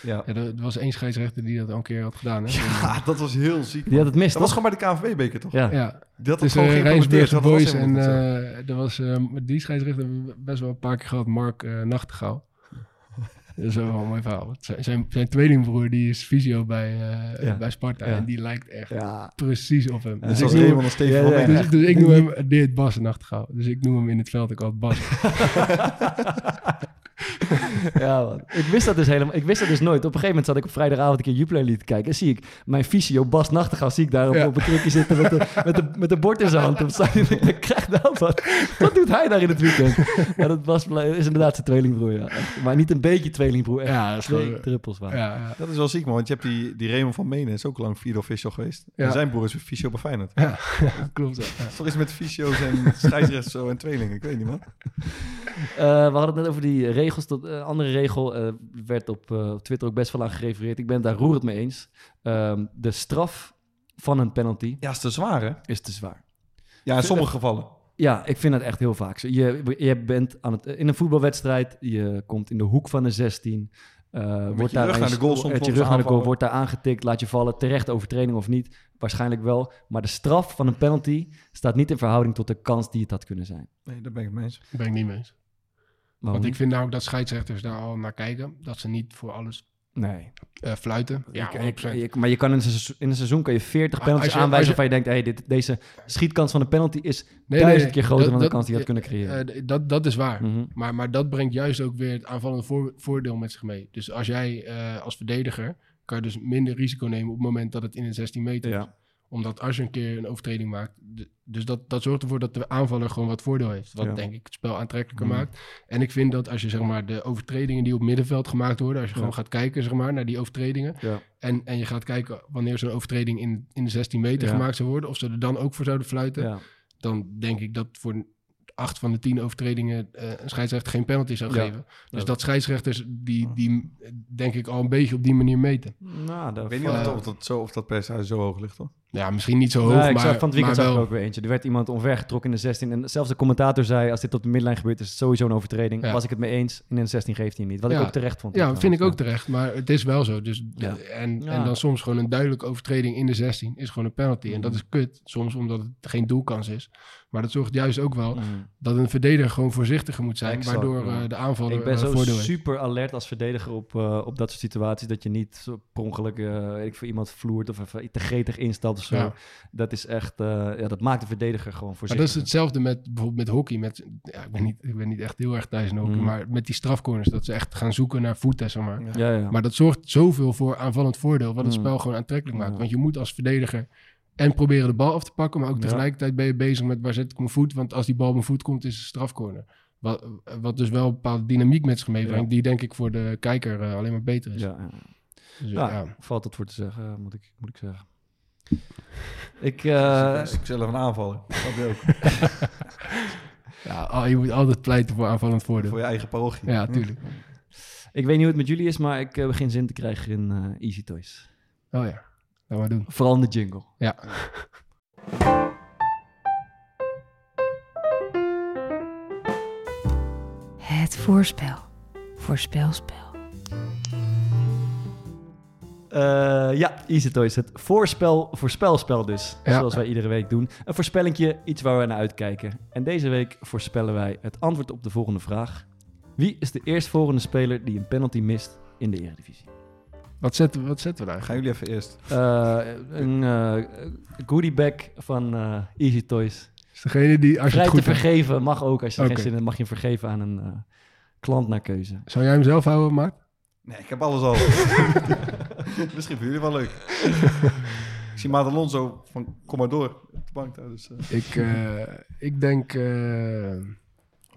Ja. Ja, er, was één scheidsrechter die dat al een keer had gedaan. Hè? ja, dat was heel ziek. Die had het mis, Dat was gewoon bij de KNVB-beker, toch? Ja. Ja, Die had gewoon uh, geïmplementeerd. Rijnsburgse Dat was Boys en eh er was eh, die scheidsrechter best wel een paar keer gehad, Mark eh Nachtegaal. Dat is wel een mooi verhaal. Zijn, zijn, zijn tweelingbroer die is fysio bij, eh, Ja. bij Sparta Ja. en die lijkt echt Ja, precies op hem. Dus, zoals ik noem, van ja, Menen. dus, dus ik noem hem Deert Bas Nachtegaal. Dus ik noem hem in het veld ook altijd Bas. ja man. Ik wist dat dus helemaal. Ik wist dat dus nooit. Op een gegeven moment zat ik op vrijdagavond een keer Jupiler League te kijken. En zie ik mijn fysio Bas Nachtegaal zie ik daar op, Ja. op een krukje zitten met de, met, de, met de bord in zijn hand. Op zijn, ik krijg nou wat. Wat doet hij daar in het weekend? Ja, dat was, is inderdaad zijn tweelingbroer. Ja. Maar niet een beetje tweelingbroer. Echt Ja, dat is twee gewoon- druppels waar. Ja, ja. Dat is wel ziek, man. Want je hebt die, die Raymond van Menen, is ook lang vierde official geweest. Ja. En zijn broer is fysio bij Feyenoord. ja, klopt. Ja. Toch iets met fysio's en scheidsrechters zo en tweelingen? Ik weet niet, man. Eh, we hadden het net over die regels. Tot, eh, andere regel eh, werd op, eh, op Twitter ook best wel aan gerefereerd. Ik ben het daar roerend mee eens. Ehm, de straf van een penalty Ja, is te zwaar, hè? is te zwaar. Ja, in sommige gevallen. Ja, ik vind dat echt heel vaak zo. Je, je bent aan het, in een voetbalwedstrijd, je komt in de hoek van de 16. eh wordt je daar rug naar de goal soms je rug naar de goal, wordt daar aangetikt, laat je vallen. Terecht overtreding of niet, waarschijnlijk wel. Maar de straf van een penalty staat niet in verhouding tot de kans die het had kunnen zijn. Nee, daar ben ik het mee eens. Daar ben ik niet mee eens. Waarom Want ik vind nou ook dat scheidsrechters daar al naar kijken. Dat ze niet voor alles Nee. eh, fluiten. Ja, Ik- ik- 100%. ik- maar je kan in een, seizoen, in een seizoen kan je 40 Ah, penalties als je- aanwijzen waarvan je denkt, hey, dit, deze schietkans van een penalty is Nee, duizend nee, keer groter dat- dan de kans die je had eh, kunnen creëren. eh, dat, dat is waar. Mhm. Maar, maar dat brengt juist ook weer het aanvallende voor- voordeel met zich mee. Dus als jij als verdediger kan je dus minder risico nemen op het moment dat het in een 16 meter is. Ja. Omdat als je een keer een overtreding maakt, dus dat, dat zorgt ervoor dat de aanvaller gewoon wat voordeel heeft. Wat Ja. denk ik het spel aantrekkelijker Mhm. maakt. En ik vind dat als je zeg maar de overtredingen die op middenveld gemaakt worden, als je Ja. gewoon gaat kijken zeg maar naar die overtredingen. Ja. En, en je gaat kijken wanneer zo'n overtreding in, in de 16 meter Ja. gemaakt zou worden, of ze er dan ook voor zouden fluiten Ja. dan denk ik dat voor acht van de tien overtredingen eh, een scheidsrechter geen penalty zou Ja. geven. Dus Ja. dat scheidsrechters die, die denk ik al een beetje op die manier meten. Nou, dat Ik weet niet of, dat, of, dat zo, of dat percentage zo hoog ligt, hoor. Ja, misschien niet zo hoog, Nee, ik maar, zag, van het weekend zag ik ook weer eentje. Er werd iemand omvergetrokken in de 16. En zelfs de commentator zei, als dit op de midlijn gebeurt, is het sowieso een overtreding. Ja. Was ik het mee eens, in een 16 geeft hij hem niet. Wat ik ook terecht vond. Ja, vind ik ook terecht, maar het is wel zo. Dus, Ja. en, en dan soms gewoon een duidelijke overtreding in de 16 is gewoon een penalty. En dat is kut, soms omdat het geen doelkans is. Maar dat zorgt juist ook wel Mhm. dat een verdediger gewoon voorzichtiger moet zijn, Exact, waardoor eh, de aanvaller Ik ben zo super alert als verdediger op, eh, op dat soort situaties. Dat je niet per ongeluk eh, ik, voor iemand vloert of even te gretig instapt Ja. Dat is echt, eh, ja, dat maakt de verdediger gewoon Maar voorzichtig. dat is hetzelfde met bijvoorbeeld met hockey. Met, ja, ik, ben niet, ik ben niet echt heel erg thuis in hockey, Mm. maar met die strafcorners, dat ze echt gaan zoeken naar voeten, zeg maar. Ja, ja. Maar dat zorgt zoveel voor aanvallend voordeel, wat het Mm. spel gewoon aantrekkelijk maakt. Want je moet als verdediger en proberen de bal af te pakken, maar ook tegelijkertijd ben je bezig met waar zet ik mijn voet, want als die bal op mijn voet komt, is het een strafcorner. Wat, wat dus wel een bepaalde dynamiek met zich meebrengt, die denk ik voor de kijker eh, alleen maar beter is. ja. Dus, Ja, ja. valt het voor te zeggen, moet ik, moet ik zeggen. Ik, eh, Dus ik zelf een aanvaller. Dat wil ook. Ja, al- je moet altijd pleiten voor aanvallend voordeel. Voor je eigen parochie. Ja, tuurlijk. Ik weet niet hoe het met jullie is, maar ik eh, begin zin te krijgen in eh, Easy Toys. Oh ja, laten we doen. Vooral in de jingle. Ja. Het voorspel. Voorspelspel. Eh, ja, Easy Toys. Het voorspel, voorspelspel dus. Ja. Zoals wij iedere week doen. Een voorspellingje, iets waar we naar uitkijken. En deze week voorspellen wij het antwoord op de volgende vraag. Wie is de eerstvolgende speler die een penalty mist in de Eredivisie? Wat zetten, we- wat zetten we daar? Gaan jullie even eerst. Eh, een uh, goodiebag van eh, Easy Toys. Is degene die, als je Vrij het te goed hebt, vergeven, mag ook. Als je geen zin in hebt, mag je hem vergeven aan een eh, klant naar keuze. Zou jij hem zelf houden, Maart? Nee, ik heb alles al. Misschien voor jullie wel leuk. ik zie Maat Alonso van kom maar door op de bank daar. Dus, eh, Ik, eh, ik denk... eh,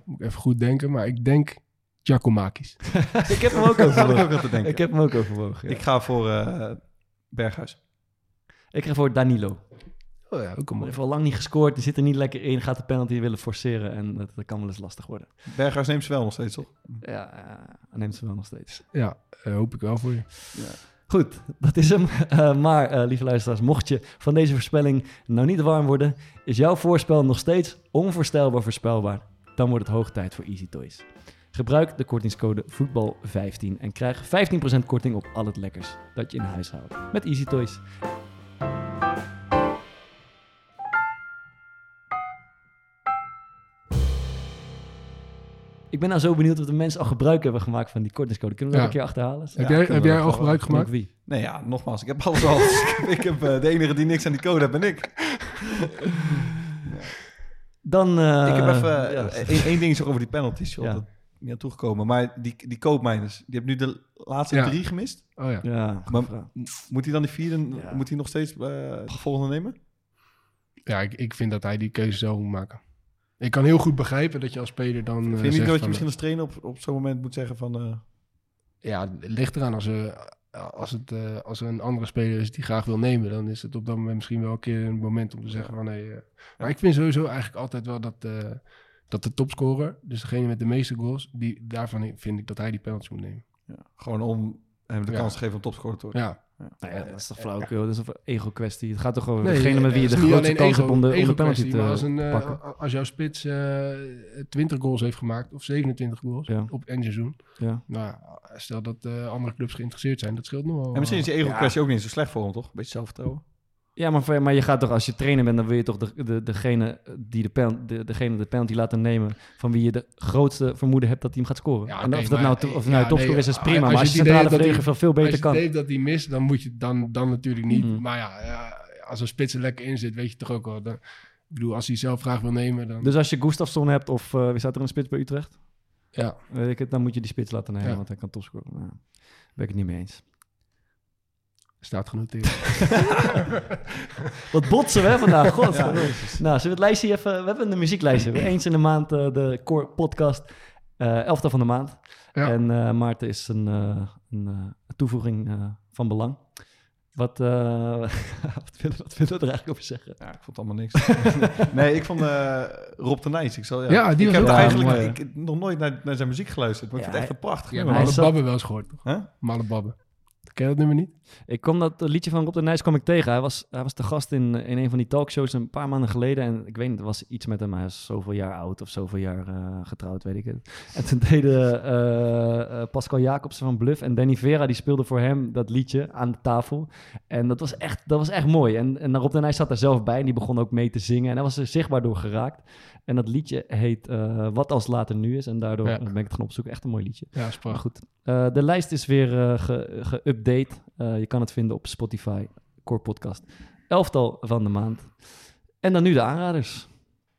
moet ik even goed denken, maar ik denk Giacomakis. ik heb hem ook overwogen. ook aan te denken. Ik heb hem ook overwogen. ja. Ik ga voor eh, Berghuis. Ik ga voor Danilo. Oh ja, ook een heeft al lang niet gescoord. Die zit er niet lekker in. Gaat de penalty willen forceren. En dat, dat kan wel eens lastig worden. Berghuis neemt ze wel nog steeds, toch? Ja, neemt ze wel nog steeds. Ja, hoop ik wel voor je. Goed, dat is hem. Eh, maar, eh, lieve luisteraars, mocht je van deze voorspelling nou niet warm worden, is jouw voorspel nog steeds onvoorstelbaar voorspelbaar. Dan wordt het hoog tijd voor Easy Toys. Gebruik de kortingscode voetbal15 en krijg 15% korting op al het lekkers dat je in huis houdt met Easy Toys. Ik ben nou zo benieuwd of de mensen al gebruik hebben gemaakt van die kortingscode. Kunnen we dat Ja. een keer achterhalen? Heb jij, heb jij al gebruik gemaakt? wie? Nee, ja, nogmaals, ik heb alles al. Ik heb, eh, de enige die niks aan die code heeft, ben ik. Dan, eh, ik heb even ja, eh, één, één ding over die penalties. joh, Ja. dat niet aan toegekomen. Maar die, die koopmijners, die heeft nu de laatste Ja. drie gemist. Oh ja. ja, Maar moet hij dan die vierde, Ja. moet hij nog steeds eh, de volgende nemen? Ja, ik, ik vind dat hij die keuze zelf moet maken. Ik kan heel goed begrijpen dat je als speler dan... eh, Vind je niet zegt dat je van, misschien als trainer op, op zo'n moment moet zeggen van... eh, Ja, het ligt eraan. Als er, als, het, eh, als er een andere speler is die graag wil nemen, dan is het op dat moment misschien wel een keer een moment om te zeggen van nee. eh. Maar ik vind sowieso eigenlijk altijd wel dat, eh, dat de topscorer, dus degene met de meeste goals, die, daarvan vind ik dat hij die penalty moet nemen. ja, gewoon om hem de Ja. kans te geven om topscorer te worden. Ja, Nou ja, dat is toch flauwkul? Dat is een ego-kwestie. Het gaat toch over Nee, degene met wie je de grootste kans hebt om de, om de ego penalty als, te een, eh, pakken. als jouw spits eh 20 goals heeft gemaakt, of 27 goals Ja. op één seizoen, Ja. nou, stel dat eh, andere clubs geïnteresseerd zijn, dat scheelt nog wel. En misschien is die ego-kwestie Ja. ook niet zo slecht voor hem, toch? Beetje zelfvertrouwen. Ja, maar, maar je gaat toch, als je trainer bent, dan wil je toch de, de, degene die de, pen, de, degene de penalty laten nemen van wie je de grootste vermoeden hebt dat hij hem gaat scoren. Ja, en of dat maar- nou, of ja, nou topscorer nee, is, is als prima. je Maar als je centrale verdediger veel, beter Als je kan. het heeft dat hij mist, dan moet je dan, dan natuurlijk niet. Mhm. Maar ja, als een spits er lekker in zit, weet je toch ook wel. Dan, ik bedoel, als hij zelf graag wil nemen, dan... Dus als je Gustafsson hebt, of eh, wie staat er een spits bij Utrecht? ja. Weet ik het, dan moet je die spits laten nemen, Ja. want hij kan topscoren. Nou, daar ben ik het niet mee eens. Staat genoteerd. Wat botsen we hè, vandaag, god. nou, zullen we het lijstje even... We hebben een muzieklijstje. We eens in de maand eh, de core podcast. eh elfde van de maand. Ja. En eh, Maarten is een, eh, een eh, toevoeging eh, van belang. Wat, eh, wat, willen, wat willen we er eigenlijk over zeggen? Ja, ik vond allemaal niks. nee, ik vond eh, Rob de Nijs. Ik, zal, ja. Ja, die ik was heb eigenlijk Ja, mooi, ik, heb nog nooit naar, naar zijn muziek geluisterd. Maar ik Ja, vind het echt een prachtig Je hebt nummer. hij Malle zat- Babbe wel eens gehoord, toch? Huh? Malle Babbe. Ken je dat nummer niet? Ik kwam dat liedje van Rob de Nijs kwam ik tegen. Hij was, hij was te gast in, in een van die talkshows een paar maanden geleden. En ik weet niet, er was iets met hem. Hij is zoveel jaar oud of zoveel jaar eh, getrouwd, weet ik het. En toen deden eh, eh, Pascal Jacobsen van Bluff en Danny Vera, die speelden voor hem dat liedje aan de tafel. En dat was echt, dat was echt mooi. En, en Rob de Nijs zat er zelf bij en die begon ook mee te zingen. En hij was er zichtbaar door geraakt. En dat liedje heet eh, Wat als later nu is. En daardoor Ja. ben ik het gaan opzoeken. Echt een mooi liedje. Ja, is prachtig. goed, eh, de lijst is weer eh, ge- geüpdate. Eh, je kan het vinden op Spotify, Core Podcast. Elftal van de maand. En dan nu de aanraders.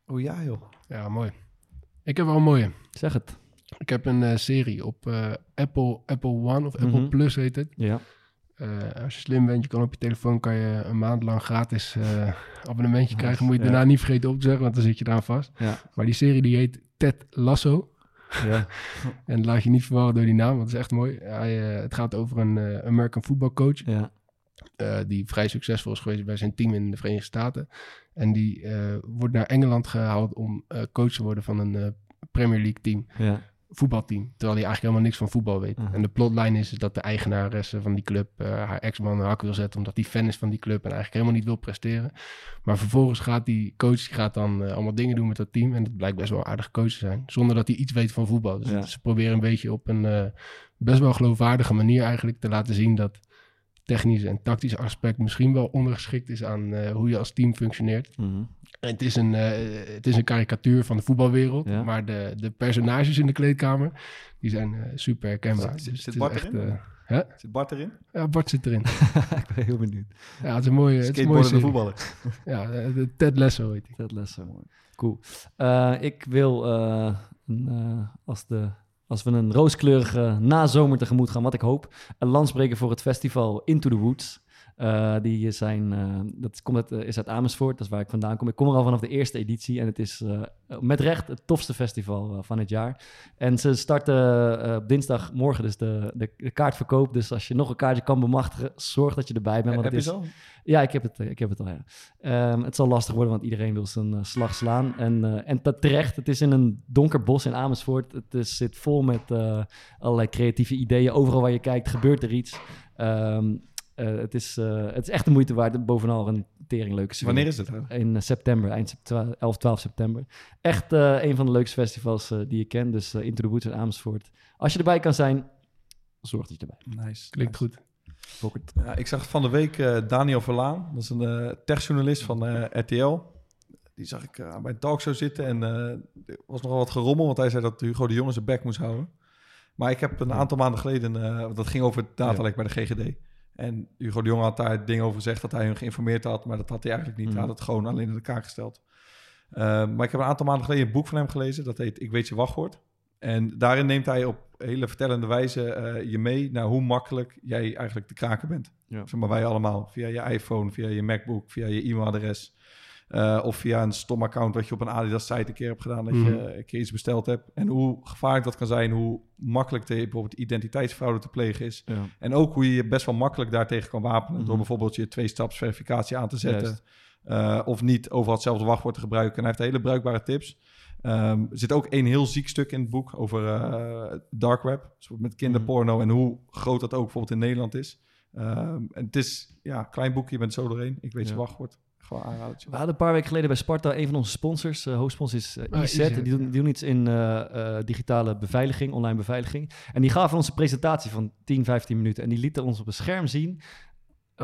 Oh ja, joh. Ja, mooi. Ik heb wel een mooie. Zeg het. Ik heb een eh, serie op eh, Apple, Apple One of Apple Mhm. Plus heet het. Ja. Eh, als je slim bent, je kan op je telefoon kan je een maand lang gratis eh, abonnementje krijgen. Moet je ja. daarna niet vergeten op te zeggen, want dan zit je eraan vast. Ja. Maar die serie die heet Ted Lasso. ja. En laat je niet verwarren door die naam, want het is echt mooi. Hij, eh, het gaat over een American voetbalcoach ja. eh, die vrij succesvol is geweest bij zijn team in de Verenigde Staten. En die wordt naar Engeland gehaald om coach te worden van een Premier League team. ja. Voetbalteam. Terwijl hij eigenlijk helemaal niks van voetbal weet. Mhm. En de plotline is dat de eigenaresse van die club eh, haar ex-man een hak wil zetten. Omdat hij fan is van die club en eigenlijk helemaal niet wil presteren. Maar vervolgens gaat die coach die gaat dan eh, allemaal dingen doen met dat team. En dat blijkt best wel een aardige coach te zijn. Zonder dat hij iets weet van voetbal. Dus Ja. ze proberen een beetje op een eh, best wel geloofwaardige manier eigenlijk te laten zien dat technische en tactische aspect misschien wel ondergeschikt is aan eh, hoe je als team functioneert. Mhm. En Het is een, eh, het is een karikatuur van de voetbalwereld, Ja. maar de, de personages in de kleedkamer, die zijn eh, super herkenbaar. Zit- Dus zit Bart echt, erin? eh, Zit Bart erin? ja, Bart zit erin. ik ben heel benieuwd. Ja, het is een mooie, serie. voetballer. Ja, de, Ted Lasso heet hij. Dat les mooi. Cool. Ik wil, een, als, de, als we een rooskleurige nazomer tegemoet gaan, wat ik hoop, een lans breken voor het festival Into the Woods. Eh, die zijn, eh, dat komt uit, eh, is uit Amersfoort, dat is waar ik vandaan kom. Ik kom er al vanaf de eerste editie en het is met recht het tofste festival van het jaar. En ze starten op dinsdagmorgen dus de, de, de kaartverkoop. Dus als je nog een kaartje kan bemachtigen, zorg dat je erbij bent. Want Heb het je is, zo? ja, ik heb het, ik heb het al, ja. Ehm, het zal lastig worden, want iedereen wil zijn slag slaan. En, en terecht, het is in een donker bos in Amersfoort. Het is, zit vol met allerlei creatieve ideeën. Overal waar je kijkt gebeurt er iets. Ehm, eh, het, is, eh, het is echt de moeite waard. Bovenal een teringleuke sfeer. Wanneer is het? In eh, september, eind sept- 11, 12 september. Echt eh, een van de leukste festivals eh, die ik ken. Dus Into the Woods in Amersfoort. Als je erbij kan zijn, zorg dat je erbij bent. Nice. Klinkt goed. Ja, ik zag van de week eh, Daniel Verlaan, dat is een eh techjournalist van eh, RTL. Die zag ik bij een talkshow zitten en eh, er was nogal wat gerommel, want hij zei dat Hugo de Jonge zijn bek moest houden. Maar ik heb een aantal maanden geleden, eh, dat ging over het datalek bij de GGD. En Hugo de Jonge had daar dingen over gezegd dat hij hun geïnformeerd had, maar dat had hij eigenlijk niet. Mhm. Hij had het gewoon alleen in de kaak gesteld. Eh, maar ik heb een aantal maanden geleden een boek van hem gelezen, dat heet Ik weet je wachtwoord. En daarin neemt hij op hele vertellende wijze eh, je mee naar hoe makkelijk jij eigenlijk te kraken bent. Ja. Zeg maar wij allemaal. Via je iPhone, via je MacBook, via je e-mailadres. Eh, of via een stom account wat je op een Adidas site een keer hebt gedaan. Dat je Mhm. een keer iets besteld hebt. En hoe gevaarlijk dat kan zijn. Hoe makkelijk de, bijvoorbeeld identiteitsfraude te plegen is. Ja. En ook hoe je je best wel makkelijk daartegen kan wapenen. Mhm. Door bijvoorbeeld je twee-staps verificatie aan te zetten. Eh, of niet overal hetzelfde wachtwoord te gebruiken. En hij heeft hele bruikbare tips. Ehm, er zit ook één heel ziek stuk in het boek over eh, dark web. Dus met kinderporno en hoe groot dat ook bijvoorbeeld in Nederland is. Ehm, en het is ja, een klein boekje, je bent zo doorheen. Ik weet Ja. je wachtwoord. Gewoon aanradertje. We hadden een paar weken geleden bij Sparta een van onze sponsors, eh hoofdsponsor is eh, Ah, IZ. IZ, die, doen, die doen iets in eh, eh, digitale beveiliging, online beveiliging. En die gaven ons een presentatie van 10, 15 minuten. En die lieten ons op een scherm zien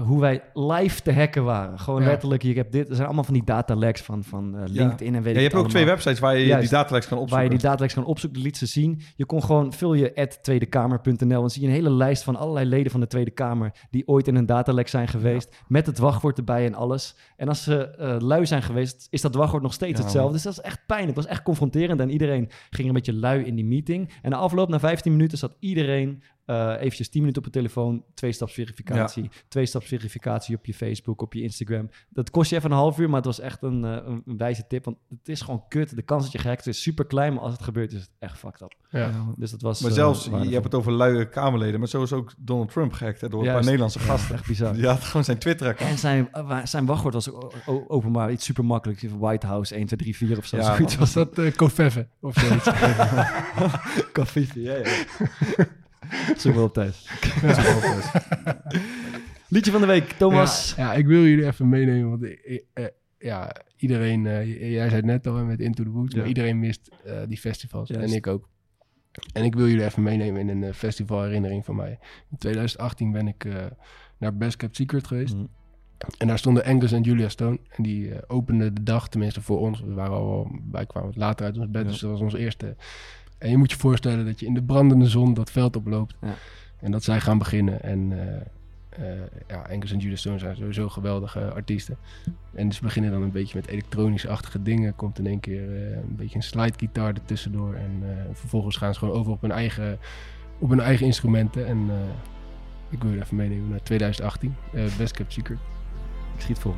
hoe wij live te hacken waren. Gewoon Ja. letterlijk, je hebt dit, er zijn allemaal van die dataleks van, van eh, Ja. LinkedIn en weet Ja, je hebt ook twee websites waar je Juist. die dataleks kan Waar opzoeken. je die dataleks kan opzoeken, liet ze zien. Je kon gewoon, vul je at tweedekamer.nl. Dan zie je een hele lijst van allerlei leden van de Tweede Kamer... die ooit in een datalek zijn geweest. Met het wachtwoord erbij en alles. En als ze eh, lui zijn geweest, is dat wachtwoord nog steeds hetzelfde. Dus dat is echt pijnlijk. Het was echt confronterend. En iedereen ging een beetje lui in die meeting. En na afloop, na 15 minuten, zat iedereen... eh eventjes 10 minuten op de telefoon, twee-stapsverificatie, twee-stapsverificatie op je Facebook, op je Instagram. Dat kost je even een half uur, maar het was echt een, eh, een, een wijze tip. Want het is gewoon kut. De kans dat je gehackt wordt is super klein, maar als het gebeurt is het echt fucked up. Ja. Dus dat was. Maar eh, zelfs, je hebt het over luie Kamerleden, maar zo is ook Donald Trump gehackt hè, door een paar. Nederlandse Ja, gasten. echt bizar. Die had gewoon zijn Twitter-account. En zijn, zijn wachtwoord was openbaar iets super makkelijk. White House 1, 2, 3, 4 of zo. Ja, zoiets Was dat. uh, Kofeffe of zoiets? Koffie, ja, ja. Zoek wel op thuis. Liedje van de week, Thomas. Ja, ja, ik wil jullie even meenemen, want ik- eh, ja, iedereen, eh, jij zei het net al hè, met Into the Woods, Ja. maar iedereen mist eh, die festivals Juist. en ik ook. En ik wil jullie even meenemen in een festivalherinnering van mij. In 2018 ben ik naar Best Kept Secret geweest. Mhm. En daar stonden Angus en Julia Stone. En die openden de dag, tenminste voor ons. We waren al, wij kwamen later uit ons bed, Ja. dus dat was ons eerste. En je moet je voorstellen dat je in de brandende zon dat veld oploopt. Ja. En dat zij gaan beginnen. En eh, ja, Angus en Julia Stone zijn sowieso geweldige artiesten. En ze beginnen dan een beetje met elektronische-achtige dingen. Komt in één keer eh, een beetje een slidegitaar ertussendoor. En vervolgens gaan ze gewoon over op hun eigen, op hun eigen instrumenten. En ik wil je even meenemen naar 2018. eh, Best Kept Secret. Ik schiet vol.